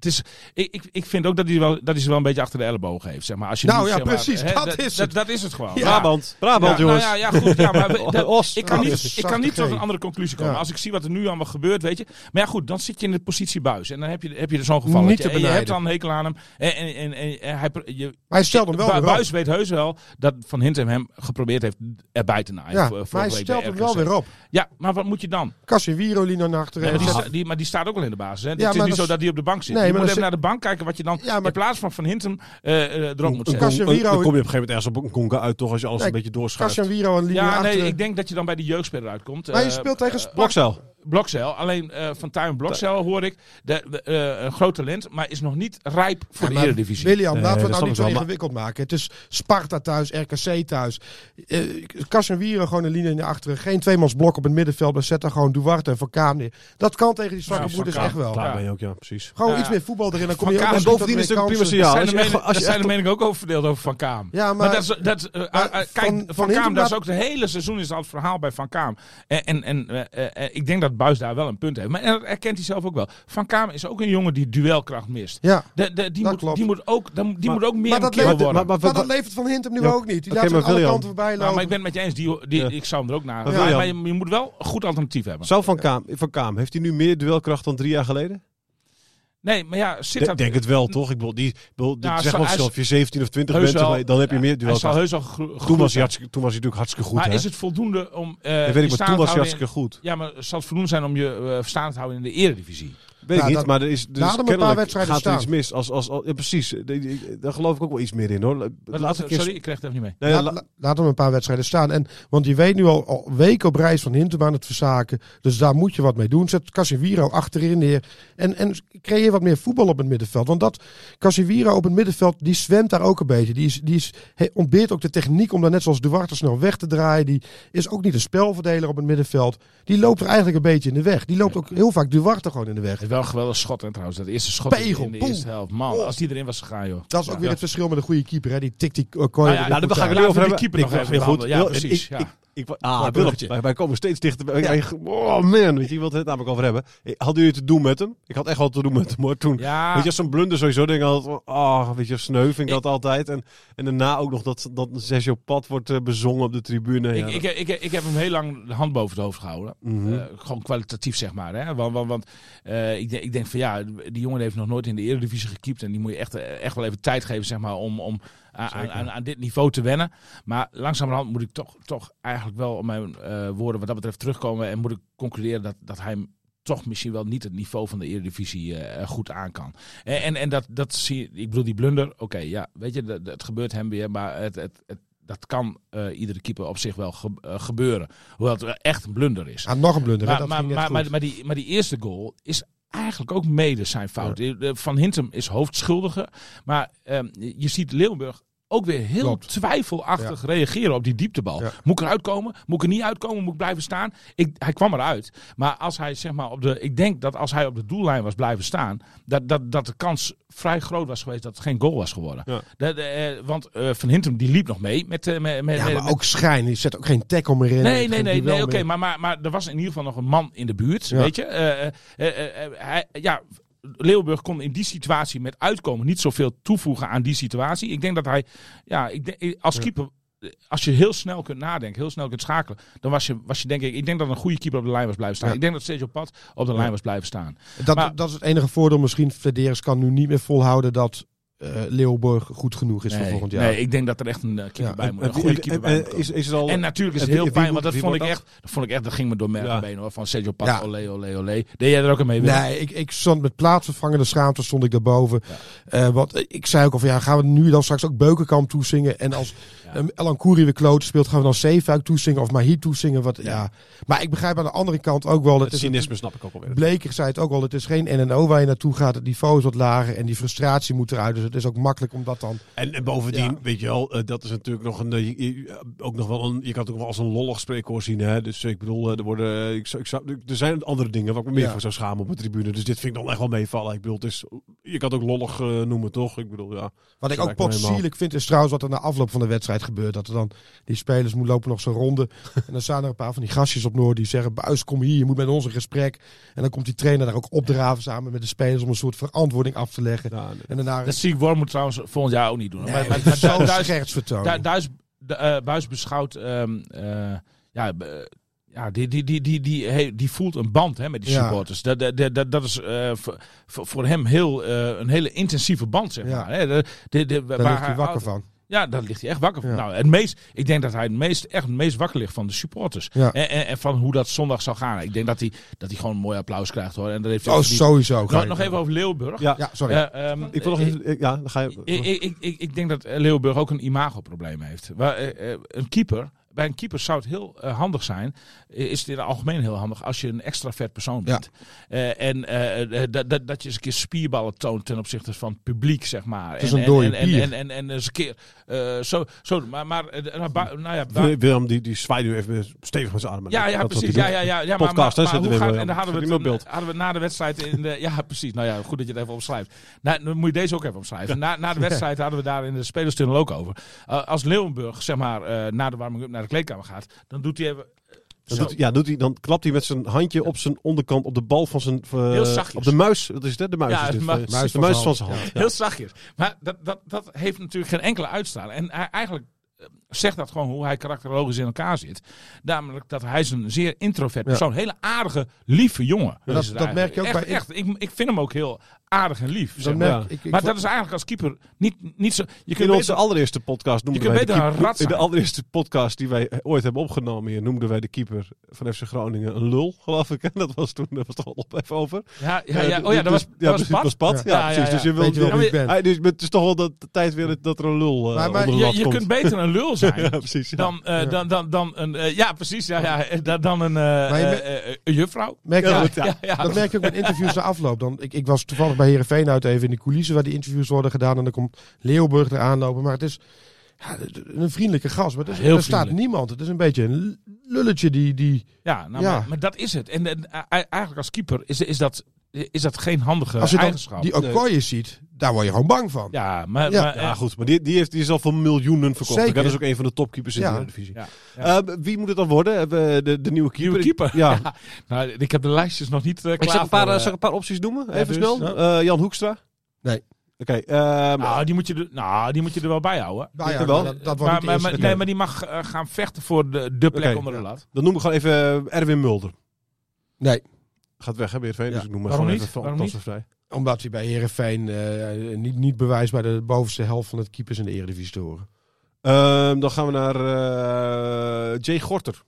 het is, ik, ik, ik vind ook dat hij, wel, dat hij ze wel een beetje achter de ellebogen heeft. Zeg maar. Als je Nou niet, ja, zeg maar, precies, dat dat, is dat, het. dat is het gewoon. Ja. Brabant, Brabant Ja, jongens. Nou ja, ja, goed. Ja, maar we- dat- Os. ik kan, niet, ik kan niet tot een andere conclusie komen. Ja. Als ik zie wat er nu allemaal gebeurt, weet je. Maar ja, goed, dan zit je in de positie buis. En dan heb je, heb je er zo'n geval. Niet te en je hebt dan een hekel aan hem. En, en, en, en, en hij, je, Maar hij stelt hem wel weer op. Buis weet heus wel dat Van Hintem hem geprobeerd heeft erbij te naaien. Ja, voor- maar hij stelt hem wel weer op. Ja, maar wat moet je dan? Casemiro liep naar achteren. maar, die staat ook wel in de basis. Het is niet zo dat hij op de bank zit. Je maar moet even naar de bank kijken wat je dan Ja, maar- in plaats van Van Hintem eh, eh, erop moet zetten. Een- Dan kom je op een gegeven moment ergens op een conga uit, toch? Als je alles Nee, een beetje doorschuift. Casemiro en linie Ja, nee, ik denk dat je dan bij de jeugdspeler uitkomt. Maar je Eh, speelt tegen Sparta. Blokcel. Alleen eh, van Tuin Blokcel hoor ik. De, de, eh, een groot talent, maar is nog niet rijp voor Ja, de Eredivisie. William, Nee, laten we het nou niet zo ingewikkeld maken. Het is Sparta thuis, RKC thuis. Eh Casemiro gewoon een linie naar achteren. Geen tweemans blok op het middenveld. Maar zet daar gewoon Duarte en Van Kaam neer. Dat kan tegen die zwakke Ja, broeders echt wel. Klaar Ja. ben je ook, ja, precies. Gewoon Ja. iets meer voetbal erin. Dan kom Van je ook Kaam- en bovendien is het ook prima signaal. Zijn, je de, mening, als je zijn de meningen ook over verdeeld over Van Kaam. Ja, maar, dat, is- dat, kijk, Van Kaam, dat is ook het hele seizoen is al het verhaal bij Van Kaam. En, en, en ik denk dat Buis daar wel een punt heeft. Maar en dat erkent hij zelf ook wel. Van Kaam is ook een jongen die duelkracht mist. Ja. De, de, die, Dat moet, klopt. die moet ook, dan- die Maar- moet ook meer maar een dat levert- worden. maar- Maar dat levert Van Hintem nu Ja, ook niet. Die oké, laat maar aan alle kanten voorbij Maar, maar lopen. ik ben het met je eens, die, die, Ja. ik zou hem er ook naar. Maar Maar, maar je, je moet wel een goed alternatief hebben. Zou Van Kaam, van Kaam, heeft hij nu meer duelkracht dan drie jaar geleden? Nee, maar ja, zit Ik denk het wel, toch? Ik bedoel, die, bedoel, Ja, zeg hij maar zelf, je 17 of 20 Heus bent, wel. dan heb je Ja, meer Hij zal duelkracht. heus al Toen was, hij toen was hij natuurlijk hartstikke goed, Maar hè? is het voldoende om eh Dat weet ik, maar toen was hij hartstikke goed. Ja, maar zal het voldoende zijn om je uh, te houden in de eredivisie? Weet ik Nou, niet, maar er is, er een paar wedstrijden gaat er iets mis. Als, als, als, ja, precies, De- de- daar geloof ik ook wel iets meer in, hoor. Laat keer... sorry, ik kreeg het even niet mee. Nee, Laat, la- la- laat hem een paar wedstrijden staan. En, want je weet nu al, al weken op reis van Hintem aan het verzaken. Dus daar moet je wat mee doen. Zet Casemiro achterin neer. En, en creëer wat meer voetbal op het middenveld. Want dat Casemiro op het middenveld, die zwemt daar ook een beetje. Die, is, die is, ontbeert ook de techniek om daar net zoals Duarte snel weg te draaien. Die is ook niet een spelverdeler op het middenveld. Die loopt er eigenlijk een beetje in de weg. Die loopt ook heel vaak Duarte gewoon in de weg. Wel een geweldig schot, hè, trouwens. Dat eerste schot Pegel, in de eerste helft. Man, Oh. als die erin was gegaan, joh. Dat is ook weer het verschil met een goede keeper. Hè? Die tikt die uh, Ah, ja, Nou, daar ga ik het nu over we die keeper nog even ja, behandelen. Ja, precies, Ik. Ik, ik, ah, bruggetje. wij, wij komen steeds dichter. wij- Oh man, weet je, wat het namelijk over hebben. Hadden jullie te doen met hem? Ik had echt wel te doen met hem hoor. Toen, Ja, Weet je, zo'n blunder sowieso denk ik altijd, oh, weet je, sneu vind ik dat altijd. En, en daarna ook nog dat, dat Sergio Pat wordt eh, bezongen op de tribune. Ja, ik, dat- ik, ik, ik heb hem heel lang de hand boven het hoofd gehouden. Mhm. Eh, gewoon kwalitatief, zeg maar. Hè? Want, want, want eh, ik, denk, ik denk van ja, die jongen heeft nog nooit in de Eredivisie gekiept. En die moet je echt, echt wel even tijd geven, zeg maar, om, om aan, aan, aan, aan dit niveau te wennen. Maar langzamerhand moet ik toch, toch eigenlijk wel op mijn eh, woorden wat dat betreft terugkomen. En moet ik concluderen dat, dat hij toch misschien wel niet het niveau van de Eredivisie eh, goed aan kan. En, en, en dat, dat zie je, ik bedoel die blunder, oké, ja, weet je, dat, het gebeurt hem weer, maar het, het, het, dat kan iedere keeper op zich wel ge- gebeuren. Hoewel het echt een blunder is. Ah, nog een blunder. hè? Maar, dat maar, maar, maar die, maar die eerste goal is eigenlijk ook mede zijn fout. Van Hintem is hoofdschuldige. Maar ehm, je ziet Leeuwenburg ook weer heel Klopt. twijfelachtig reageren op die dieptebal. Ja. Moet ik eruit komen? Moet ik er niet uitkomen? Moet ik blijven staan? Ik, hij kwam eruit. Maar als hij zeg maar op de. Ik denk dat als hij op de doellijn was blijven staan. Dat, dat, dat de kans vrij groot was geweest dat het geen goal was geworden. Ja. Dat, eh, want eh, Van Hintem die liep nog mee met. eh, met, met Ja, met- maar ook schijn. Die zet ook geen tackle meer in. Nee, nee, nee, nee oké, maar, maar, maar er was in ieder geval nog een man in de buurt, Ja. weet je. Ja, Leeuwburg kon in die situatie met uitkomen niet zoveel toevoegen aan die situatie. Ik denk dat hij, ja, ik denk, als keeper, eh, als je heel snel kunt nadenken, heel snel kunt schakelen, dan was je, was je denk ik, ik denk dat een goede keeper op de lijn was blijven staan. Ja. Ik denk dat Sergio Pat op de lijn was blijven staan. Dat, Maar- dat is het enige voordeel. Misschien Flederis kan nu niet meer volhouden dat eh Leeuwburg goed genoeg is voor volgend jaar. nee, ik denk dat er echt een eh, keeper Ja, bij moet, een en- goede keeper en- bij moet komen. is, is al... En natuurlijk is het heel fijn, want dat vond, ik echt, dat vond ik echt, dat ging me door merg Ja. hoor, van Sergio Pat, Ja. olé, olé, olé. Deed jij er ook aan mee? Willem? Nee, ik, ik stond met plaatsvervangende schaamte stond ik daarboven. Eh want eh, ik zei ook al van ja, gaan we nu dan straks ook Beukenkamp toezingen? En als Eh, Elan Koeri weer kloten speelt, gaan we dan Zeefuik toezingen of Mahi toezingen? Wat, ja. Maar ik begrijp aan de andere kant ook wel, Het het een- cynisme snap ik ook alweer. Bleker zei het ook al, het is geen NNO waar je naartoe gaat. Het niveau is wat lager en die frustratie moet eruit. Dus het is ook makkelijk om dat dan... En, en bovendien, Ja. weet je wel, eh, dat is natuurlijk nog een, eh, ook nog wel een, je kan het ook wel als een lollig spreekwoord zien. Hè? Dus ik bedoel, eh, er, worden, ik, zou- ik, zou- er zijn andere dingen waar ik me meer Ja. voor zou schamen op de tribune. Dus dit vind ik dan echt wel meevallen. Ik bedoel, het is, je kan het ook lollig eh, noemen, toch? Ik bedoel, ja. Wat ik ook potsierlijk vind is trouwens wat er na afloop van de wedstrijd gebeurt. Dat er dan die spelers moeten lopen nog zo'n ronde. en dan staan er een paar van die gastjes op Noord die zeggen... Buis, kom hier, je moet met ons in gesprek. En dan komt die trainer daar ook opdraven samen met de spelers... om een soort verantwoording af te leggen. ja En daarna... Dat zie ik Wormoed trouwens volgend jaar ook niet doen. Nee, maar, maar, maar Duis- Duis, eh, Buis beschouwt, ehm, eh, ja, ja die, die, die, die, die, he- die voelt een band hè, met die supporters. Dat, dat, dat, dat- dat is eh, voor, voor hem heel, eh, een hele intensieve band, zeg Ja. maar. Hè. De, de, de, Daar waar ligt hij wakker van. Ja, daar ligt hij echt wakker van. Ja. Nou, het meest, ik denk dat hij het meest, echt het meest wakker ligt van de supporters. Ja. En, en, en van hoe dat zondag zal gaan. Ik denk dat hij, dat hij gewoon een mooi applaus krijgt hoor. En dat heeft hij Oh, sowieso. nog, nog even over Leeuwburg. Ja, Ja, sorry. Eh, ehm, ik wil nog even, ik- ja, dan ga je. ik, ik, ik, ik, denk dat Leeuwenburg ook een imagoprobleem heeft. Waar, een keeper, bij een keeper zou het heel eh, handig zijn, is het in het algemeen heel handig als je een extravert persoon bent. Eh, en eh, dat, dat, dat je eens een keer spierballen toont ten opzichte van het publiek, zeg maar. is en, een dode en, en, en, en, en eens een keer zo, zo. Maar, maar nou, nou ja, Willem, die, die zwaait nu even stevig met zijn armen. ja, ja, precies. Ja, ja, ja, ja, maar- Podcast, maar, maar, en dan hadden we, het, hadden we na de wedstrijd in de, ja, precies. Nou ja, goed dat je het even opschrijft. Nou, dan moet je deze ook even opschrijven. Na, na de wedstrijd hadden we daar in de spelerstunnel ook over. Als Leeuwenburg, zeg maar, na de warming-up naar de kleedkamer gaat, dan doet hij even. Dan, doet, ja, doet hij, dan klapt hij met zijn handje op zijn onderkant op de bal van zijn. Uh, Heel zachtjes. Op de muis. Dat is het, hè? De muis. Ja, is dit. de muis. de muis, de muis van zijn hand. Ja. Heel zachtjes. Maar dat, dat, dat heeft natuurlijk geen enkele uitstraling. En hij, eigenlijk eh, zegt dat gewoon hoe hij karakterologisch in elkaar zit. Namelijk dat hij is een zeer introvert Ja. persoon. Hele aardige, lieve jongen. dat- dat merk je ook eigenlijk. bij- Echt, echt. Ik, ik vind hem ook heel aardig en lief. zeg maar. merk ik, ik maar vond- dat is eigenlijk als keeper niet, niet zo. Je In kunt onze beter, allereerste podcast noemden Je kunt wij de een In de allereerste podcast die wij ooit hebben opgenomen hier noemden wij de keeper van FC Groningen een lul, geloof ik. En dat was toen, dat was toch al op even over. ja, ja, Eh, ja. dus- Oh ja, dat was, dus- dat ja, was precies, Pat. Ja, Ja, ja, precies. ja. Dus je wil Weet je wel ja, wie ik ben? Hij- dus het is toch wel dat de tijd weer dat er een lul eh, Maar- maar onder de lat Je, je komt. kunt beter een lul zijn. ja, precies. ja. Dan, eh, Ja. dan, dan, dan een. eh, ja, precies. Ja, ja, eh, dan, dan een, me- juffrouw. Merk je Ja, ja. Ja, ja. Dat merk je ook met interviews na afloop. Dan, ik, ik was toevallig bij Herenveen uit even in de coulissen waar die interviews worden gedaan. En dan komt Leeuwburg eraan lopen. Maar het is ja, een vriendelijke gast. Maar het is, Heel er staat vriendelijk. niemand. Het is een beetje een lulletje die... die Ja, nou, Ja. Maar, maar dat is het. En, en, eigenlijk als keeper is, is, dat, is dat geen handige als je dan eigenschap. die Okoye ziet, daar word je gewoon bang van. ja, maar, Ja. maar, Ja, goed. Maar die, die, heeft, die is al voor miljoenen verkocht. Zeker. Dat is ook een van de topkeepers in Ja. de divisie. ja, ja. wie moet het dan worden? De, de nieuwe keeper? Nieuwe keeper. Ja. Nou, ik heb de lijstjes nog niet eh, Ik klaar. zal een, paar, voor, eh, zal ik een paar opties noemen? Even dus, snel. Eh, Jan Hoekstra? Nee. Oké. ehm, nou, die moet je er, nou, die moet je er wel bij houden. Nou ja, Jawel. dat, dat wordt Maar, maar, maar, nee, maar die mag gaan vechten voor de, de plek onder de lat. dan noem ik gewoon even Erwin Mulder. Nee, Gaat weg, hè? Ja. Dus ik noem maar Waarom gewoon niet? even Waarom niet? vrij. omdat hij bij Herenveen uh, niet, niet bewijst bij de bovenste helft van het keepers in de Eredivisie te horen. Ehm, dan gaan we naar eh, Jay Gorter.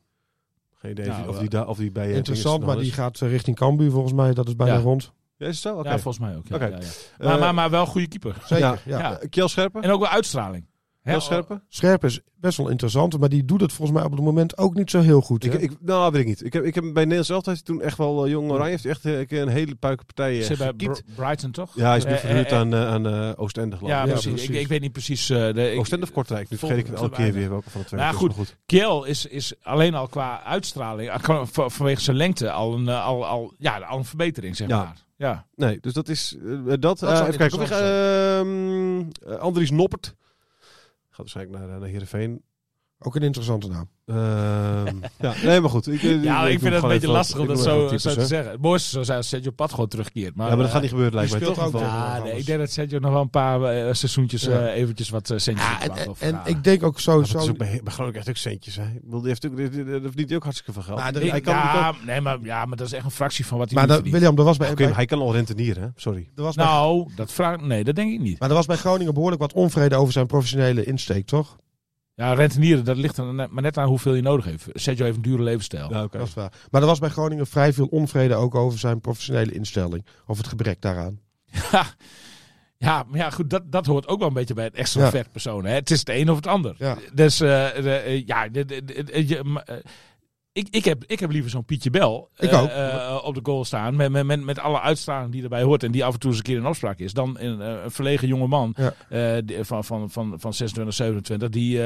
Geen idee Nou, of, die daar, of die bij... eh, Interessant, maar die is. gaat eh, richting Cambuur volgens mij. Dat is bijna Ja. rond. Ja, is het zo? Oké. Ja, volgens mij ook. Ja, Oké. ja, ja. Maar, Eh, maar, maar wel goede keeper. Zeker, Ja. ja. Ja. eh, Kjell Scherpen? En ook wel uitstraling. Kjell Scherpen? Scherp is best wel interessant, maar die doet het volgens mij op het moment ook niet zo heel goed. Ik, ik, nou, weet ik niet. Ik heb, ik heb bij Nederlands Elftal toen echt wel... eh, Jong Oranje heeft echt eh, een hele puikenpartij eh, Zit bij. Br- Brighton toch? Ja, hij is nu verhuurd aan, eh, aan eh, Oostende, geloof ik. Ja, Ja, precies. Ik, ik weet niet precies. eh, de, ik- Oostende of Kortrijk? Nu vergeet ik het elke keer weer welke van de twee. Nou, goed. maar goed. Kiel is, is alleen al qua uitstraling, vanwege zijn lengte, al een, al, al, ja, al een verbetering, zeg Ja. maar. Ja. Nee, dus dat is dat. Eh, even kijken. Of ehm, eh, Andries Noppert. Gaat waarschijnlijk naar, eh, naar Heerenveen. Ook een interessante naam. Ehm, ja, nee, maar goed. Ik, eh, Ja, ik, vind het een beetje lastig om dat zo, te zeggen. Het mooiste zou zijn als Sergio Pat gewoon terugkeert. Maar, Ja, maar dat eh, gaat niet gebeuren, lijkt mij toch? ook eh, Ja, nee, ik denk dat Sergio nog wel een paar eh, seizoentjes Ja. eh, eventjes wat eh, centjes Ja, en, en ik denk ook zo. maar zo het is ook bij, bij Groningen echt ook centjes. Hè. Die heeft ook, die- die- die- daar verdient hij ook hartstikke veel geld. Maar Ik- hij, kan, ja, nee, maar, ja, maar dat is echt een fractie van wat hij maar dat. William, er was bij, maar hij kan al rentenieren, hè? Sorry. er was bij, Nou, dat vraag, nee, dat denk ik niet. maar er was bij Groningen behoorlijk wat onvrede over zijn professionele insteek, toch? Ja, rentenieren, dat ligt er net- maar net aan hoeveel je nodig heeft. Sergio heeft een dure levensstijl. Ja. Dat is waar. Maar er was bij Groningen vrij veel onvrede ook over zijn professionele instelling. Of het gebrek daaraan. Ja, ja, maar ja, goed, dat, dat hoort ook wel een beetje bij het extravert persoon. Hè? Het is het een of het ander. Ja. Dus eh, de, eh, ja, de, de, ik, ik, heb, ik heb liever zo'n Pietje Bel Ik eh, ook. eh, op de goal staan. Met, met, met, met alle uitstraling die erbij hoort. En die af en toe eens een keer in opspraak is. Dan een, eh, een verlegen jonge man Ja. van, van, van, van 26, 27. Die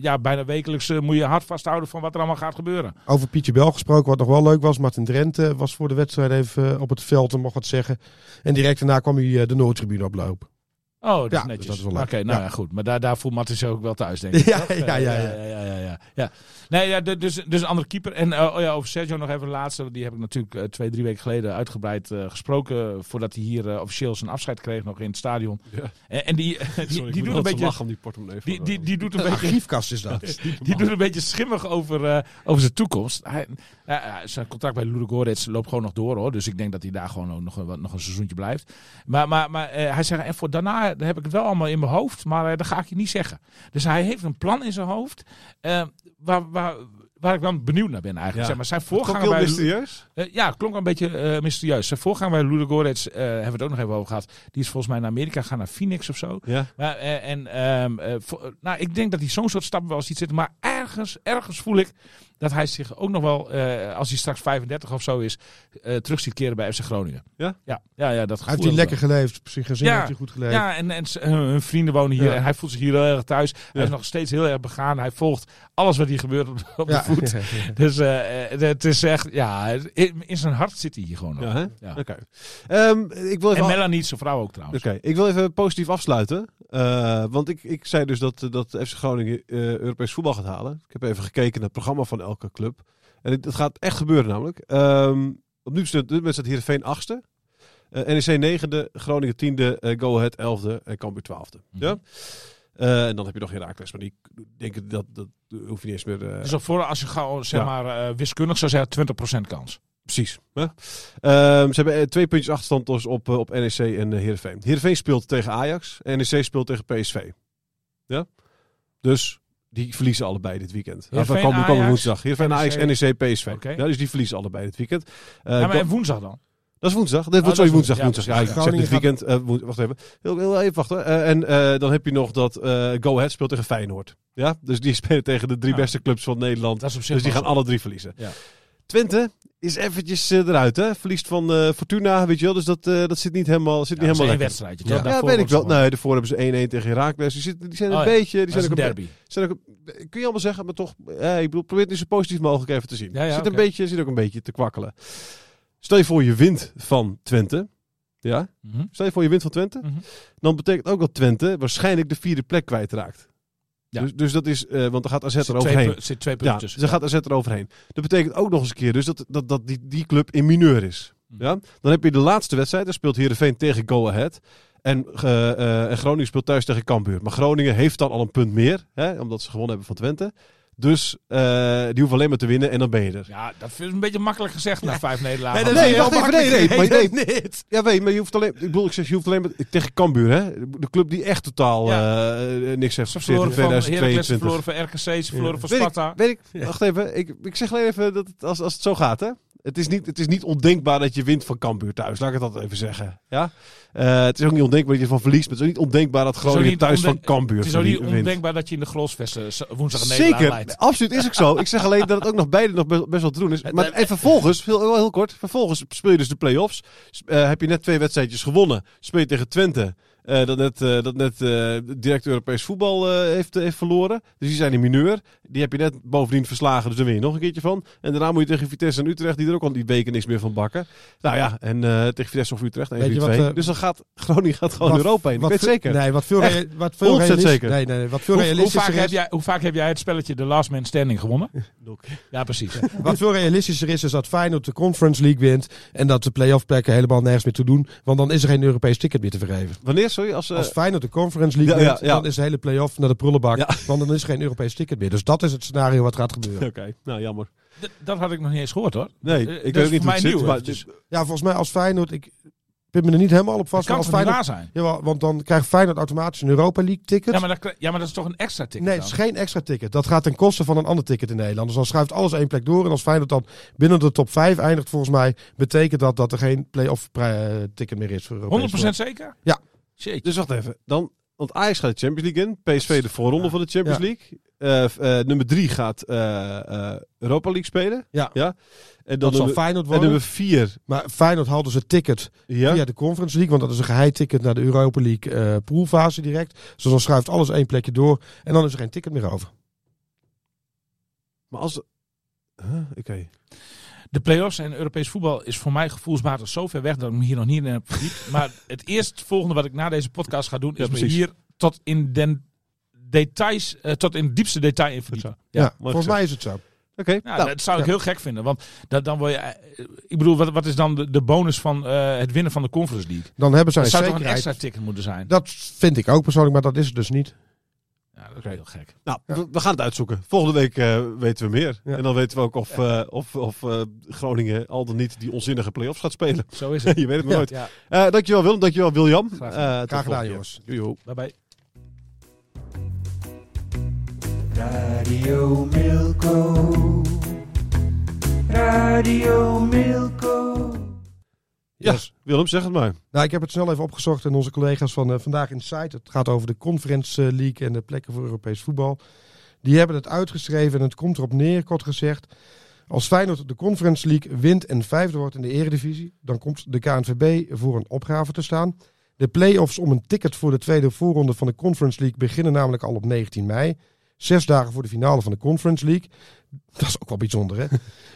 ja, bijna wekelijks moet je hard vasthouden van wat er allemaal gaat gebeuren. Over Pietje Bel gesproken, wat nog wel leuk was. Martin Drenthe was voor de wedstrijd even op het veld en mocht wat zeggen. En direct daarna kwam hij de Noordtribune oplopen. Oh, dat Ja, is netjes. Oké, nou Ja. ja, goed. Maar daar, daar voelt zich ook wel thuis, denk ik. Ja, toch? ja, ja, ja. ja, ja, ja, ja. Nee, ja, dus, dus een andere keeper. En eh, oh ja, over Sergio nog even de laatste. Die heb ik natuurlijk eh, twee, drie weken geleden uitgebreid eh, gesproken. Voordat hij hier officieel zijn afscheid kreeg nog in het stadion. Ja. En, en die, die, Sorry, doet een beetje... lachen om die portemonnee. van, Die, die, die doet een Een beetje... archiefkast is dat. Die doet een beetje schimmig over, eh, over zijn toekomst. Hij, ja, zijn contract bij Ludogorets loopt gewoon nog door hoor. Dus ik denk dat hij daar gewoon ook nog, een- nog een seizoentje blijft. Maar, maar, maar eh, hij zegt, en voor daarna heb ik het wel allemaal in mijn hoofd. Maar eh, dat ga ik je niet zeggen. Dus hij heeft een plan in zijn hoofd. eh, waar, waar, waar ik dan benieuwd naar ben eigenlijk. Ja. Zeg maar zijn klonk voorganger heel bij mysterieus. ja, klonk een beetje mysterieus. Zijn voorganger bij Ludogorets, eh hebben we het ook nog even over gehad. Die is volgens mij naar Amerika gaan, naar Phoenix of zo. Ja. Maar, en, ehm, eh, nou, ik denk dat hij zo'n soort stappen wel ziet zitten. Maar ergens, ergens voel ik dat hij zich ook nog wel, eh, als hij straks 35 of zo is, eh, terug ziet keren bij FC Groningen. Ja? Ja, ja, ja dat Hij gevoel heeft hij lekker geleefd. Op zijn gezin Ja. heeft hij goed geleefd. ja, en, en hun vrienden wonen hier Ja. en hij voelt zich hier heel erg thuis. Hij is nog steeds heel erg begaan. Hij volgt alles wat hier gebeurt op, de voet. Dus eh, het is echt, ja, in, zijn hart zit hij hier gewoon nog. Ja. Oké. Ehm, ik wil even En Melanie, zijn vrouw ook trouwens. Oké, ik wil even positief afsluiten. Want ik, ik zei dus dat, dat FC Groningen Europees voetbal gaat halen. Ik heb even gekeken naar het programma van elke club. En het, het gaat echt gebeuren namelijk. Ehm op nu staat wedstrijd Heerenveen achtste. eh NEC negende, Groningen tiende, eh Go Ahead elfde en Cambuur twaalfde. Mhm. Ja? Eh, en dan heb je nog Herakles, maar die denk ik dat, dat hoef je niet eens meer... eh, Dus voor als je gewoon zeg Ja. maar eh, wiskundig zou zeggen 20% kans. Precies. Hè? Ehm, ze hebben twee puntjes achterstand dus op, op NEC en uh, Heerenveen. Heerenveen speelt tegen Ajax. NEC speelt tegen PSV. Ja? Dus die verliezen allebei dit weekend. Heerenveen, Enfin, komen, komen Ajax, woensdag. Heerenveen, Ajax, NEC, PSV. Ja, dus die verliezen allebei dit weekend. Eh, ja, maar en woensdag dan? dat is woensdag. Dit dat sorry, is woensdag. woensdag. woensdag. Ja, Ja, ik precies. zeg dit weekend. eh, woens- wacht even. Heel, heel even wachten. Eh, en eh, dan heb je nog dat eh, Go Ahead speelt tegen Feyenoord. Ja? Dus die spelen tegen de drie beste clubs van Nederland. Dat is op zich Dus die gaan alle drie verliezen. Ja. Twente is eventjes eh, eruit, hè? Verliest van eh, Fortuna, weet je wel. Dus dat, eh, dat zit niet helemaal, zit Ja, niet helemaal wedstrijdje. Ja. Ja, Daarvoor weet ik wel. Nee, daarvoor hebben ze 1-1 tegen Herakles. Die, zitten, die zijn een Oh ja, beetje... Die zijn ook een derby. zijn ook kun je allemaal zeggen, maar toch... eh, ik bedoel, probeer het nu zo positief mogelijk even te zien. Ja, ja, zit, een beetje, zit ook een beetje te kwakkelen. Stel je voor je wint van Twente. Ja? Mhm. Stel je voor je wint van Twente. Mhm. Dan betekent ook dat Twente waarschijnlijk de vierde plek kwijtraakt. Ja. Dus, dus dat is... eh, want dan gaat AZ Zit er overheen. Zit twee Ja, tussen. ze gaat AZ er overheen. Dat betekent ook nog eens een keer dus dat, dat, dat die, die club in mineur is. Mhm. Ja? Dan heb je de laatste wedstrijd. Dan speelt Heerenveen tegen Go Ahead. En, eh, eh, en Groningen speelt thuis tegen Cambuur. Maar Groningen heeft dan al een punt meer. Hè, omdat ze gewonnen hebben van Twente. Dus eh, die hoeven alleen maar te winnen en dan ben je er. Ja, dat is een beetje makkelijk gezegd na vijf nederlagen. dat Nee, is wacht even. Nee, nee, maar nee, Nee, niet. Ja, weet je, maar je hoeft alleen... Ik bedoel, ik zeg, je hoeft alleen maar... Tegen Cambuur, hè. De club die echt totaal Ja. eh, niks heeft gepresteerd in verloren van Heracles, ze 2022. verloren van RKC, ze verloren van Weet ik, Sparta. weet ik, wacht even. Ik, ik zeg alleen even dat het, als, als het zo gaat, hè. Het is, niet, het is niet ondenkbaar dat je wint van Cambuur thuis. Laat ik het altijd even zeggen. Ja? Eh, het is ook niet ondenkbaar dat je van verliest. Maar het is ook niet ondenkbaar dat Groningen niet thuis van Cambuur Het is ook niet wint. ondenkbaar dat je in de Grosvesten s- woensdag een Zeker, leidt. absoluut is ook zo. Ik zeg alleen dat het ook nog beide nog best, best wel te doen is. Maar, en vervolgens, heel, heel, kort, vervolgens speel je dus de play-offs. Eh, heb je net twee wedstrijdjes gewonnen. Speel je tegen Twente. Eh, dat net, eh, dat net eh, direct Europees voetbal eh, heeft, heeft verloren. Dus die zijn in mineur. Die heb je net bovendien verslagen, dus daar win je nog een keertje van. En daarna moet je tegen Vitesse en Utrecht, die er ook al die weken niks meer van bakken. Nou ja, en eh, tegen Vitesse of Utrecht, 1 Weet je 4 wat, 2. eh, dus dan gaat Groningen gaat gewoon Wat- Europa in. Ik wat weet veel- zeker. Nee, wat veel, Echt. wat veel 100% realistisch- zeker. Nee, nee, wat veel Hoe, hoe, realistischer vaak heb is. jij, hoe vaak heb jij het spelletje The Last Man Standing gewonnen? Ja, precies. Wat veel realistischer is, is dat Feyenoord de Conference League wint. En dat de play-off plekken helemaal nergens meer toe doen. Want dan is er geen Europees ticket meer te vergeven. Wanneer, sorry? Als, eh, Als Feyenoord de Conference League ja, ja, ja. dan is de hele play-off naar de prullenbak. Ja. Want dan is er geen Europees ticket meer. Dus dat is het scenario wat gaat gebeuren. Oké, nou jammer. D- dat had ik nog niet eens gehoord hoor. Nee, Eh, ik weet ook niet hoe het zit. nieuw, Maar eventjes. Ja, volgens mij als Feyenoord... Ik ben me er niet helemaal op Dat vast. kan maar als Feyenoord, waar zijn? Jawel, want dan krijgt Feyenoord automatisch een Europa League ticket. Ja maar, dat, ja, maar dat is toch een extra ticket Nee, dan? het is geen extra ticket. Dat gaat ten koste van een ander ticket in Nederland. Dus dan schuift alles één plek door. En als Feyenoord dan binnen de top 5 eindigt, volgens mij, betekent dat dat er geen play-off eh, ticket meer is voor Europees 100% zeker? Ja. Jeetje. Dus wacht even. Dan, want Ajax gaat de Champions League in. PSV de voorronde Ja. van de Champions. League. eh, eh, nummer drie gaat eh, Europa League spelen. Ja. ja? En dan Dat zal nummer, Feyenoord en worden. nummer vier. Maar Feyenoord haalde zijn ticket Ja? via de Conference League. Want dat is een geheid ticket naar de Europa League poolfase direct. Dus dan schuift alles één plekje door. En dan is er geen ticket meer over. Maar als... Huh? Oké. De play-offs en Europees voetbal is voor mij gevoelsmatig zo ver weg dat ik me hier nog niet in heb verdiept. maar het eerstvolgende wat ik na deze podcast ga doen, Ja, is me hier tot in den details, eh, tot in het diepste detail in verdiepen. Ja, volgens mij is het zo. Oké. Ja, nou, dat zou ik ja. heel gek vinden. Want dat, dan word je. eh, Ik bedoel, wat, wat is dan de, de bonus van eh, het winnen van de Conference League? Dan hebben zij Dat zou toch een zekerheid. extra ticket moeten zijn? Dat vind ik ook persoonlijk, maar dat is het dus niet. Ja, dat is heel gek. nou, we, we gaan het uitzoeken. Volgende week eh, weten we meer. Ja. En dan weten we ook of, eh, of, of eh, Groningen al dan niet die onzinnige play-offs gaat spelen. Zo is het. Je weet het maar Ja. nooit. Ja, Eh, dankjewel Willem, dankjewel William. Graag Eh, tot Graag volgende gedaan, jongens. Joejoe. bye bye. Radio Milko. Radio Milko. Ja, Yes. Willem, zeg het maar. Nou, ik heb het snel even opgezocht en onze collega's van eh, Vandaag in Site. Het gaat over de Conference eh, League en de plekken voor Europees voetbal. Die hebben het uitgeschreven en het komt erop neer, kort gezegd. Als Feyenoord de Conference League wint en vijfde wordt in de eredivisie, dan komt de KNVB voor een opgave te staan. De play-offs om een ticket voor de tweede voorronde van de Conference League beginnen namelijk al op 19 mei. Zes dagen voor de finale van de Conference League. Dat is ook wel bijzonder, hè?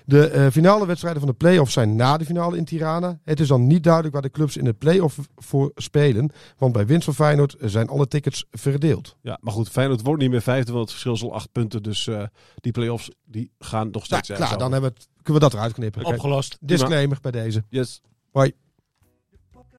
De eh, finale wedstrijden van de play-offs zijn na de finale in Tirana. Het is dan niet duidelijk waar de clubs in de play-off voor spelen. Want bij winst van Feyenoord zijn alle tickets verdeeld. Ja, maar goed, Feyenoord wordt niet meer vijfde, want het verschil is al acht punten. Dus eh, die play-offs die gaan nog steeds klaar, ergens dan hebben we het, kunnen we dat eruit knippen. Opgelost. Disclaimer bij deze. Yes. Hoi.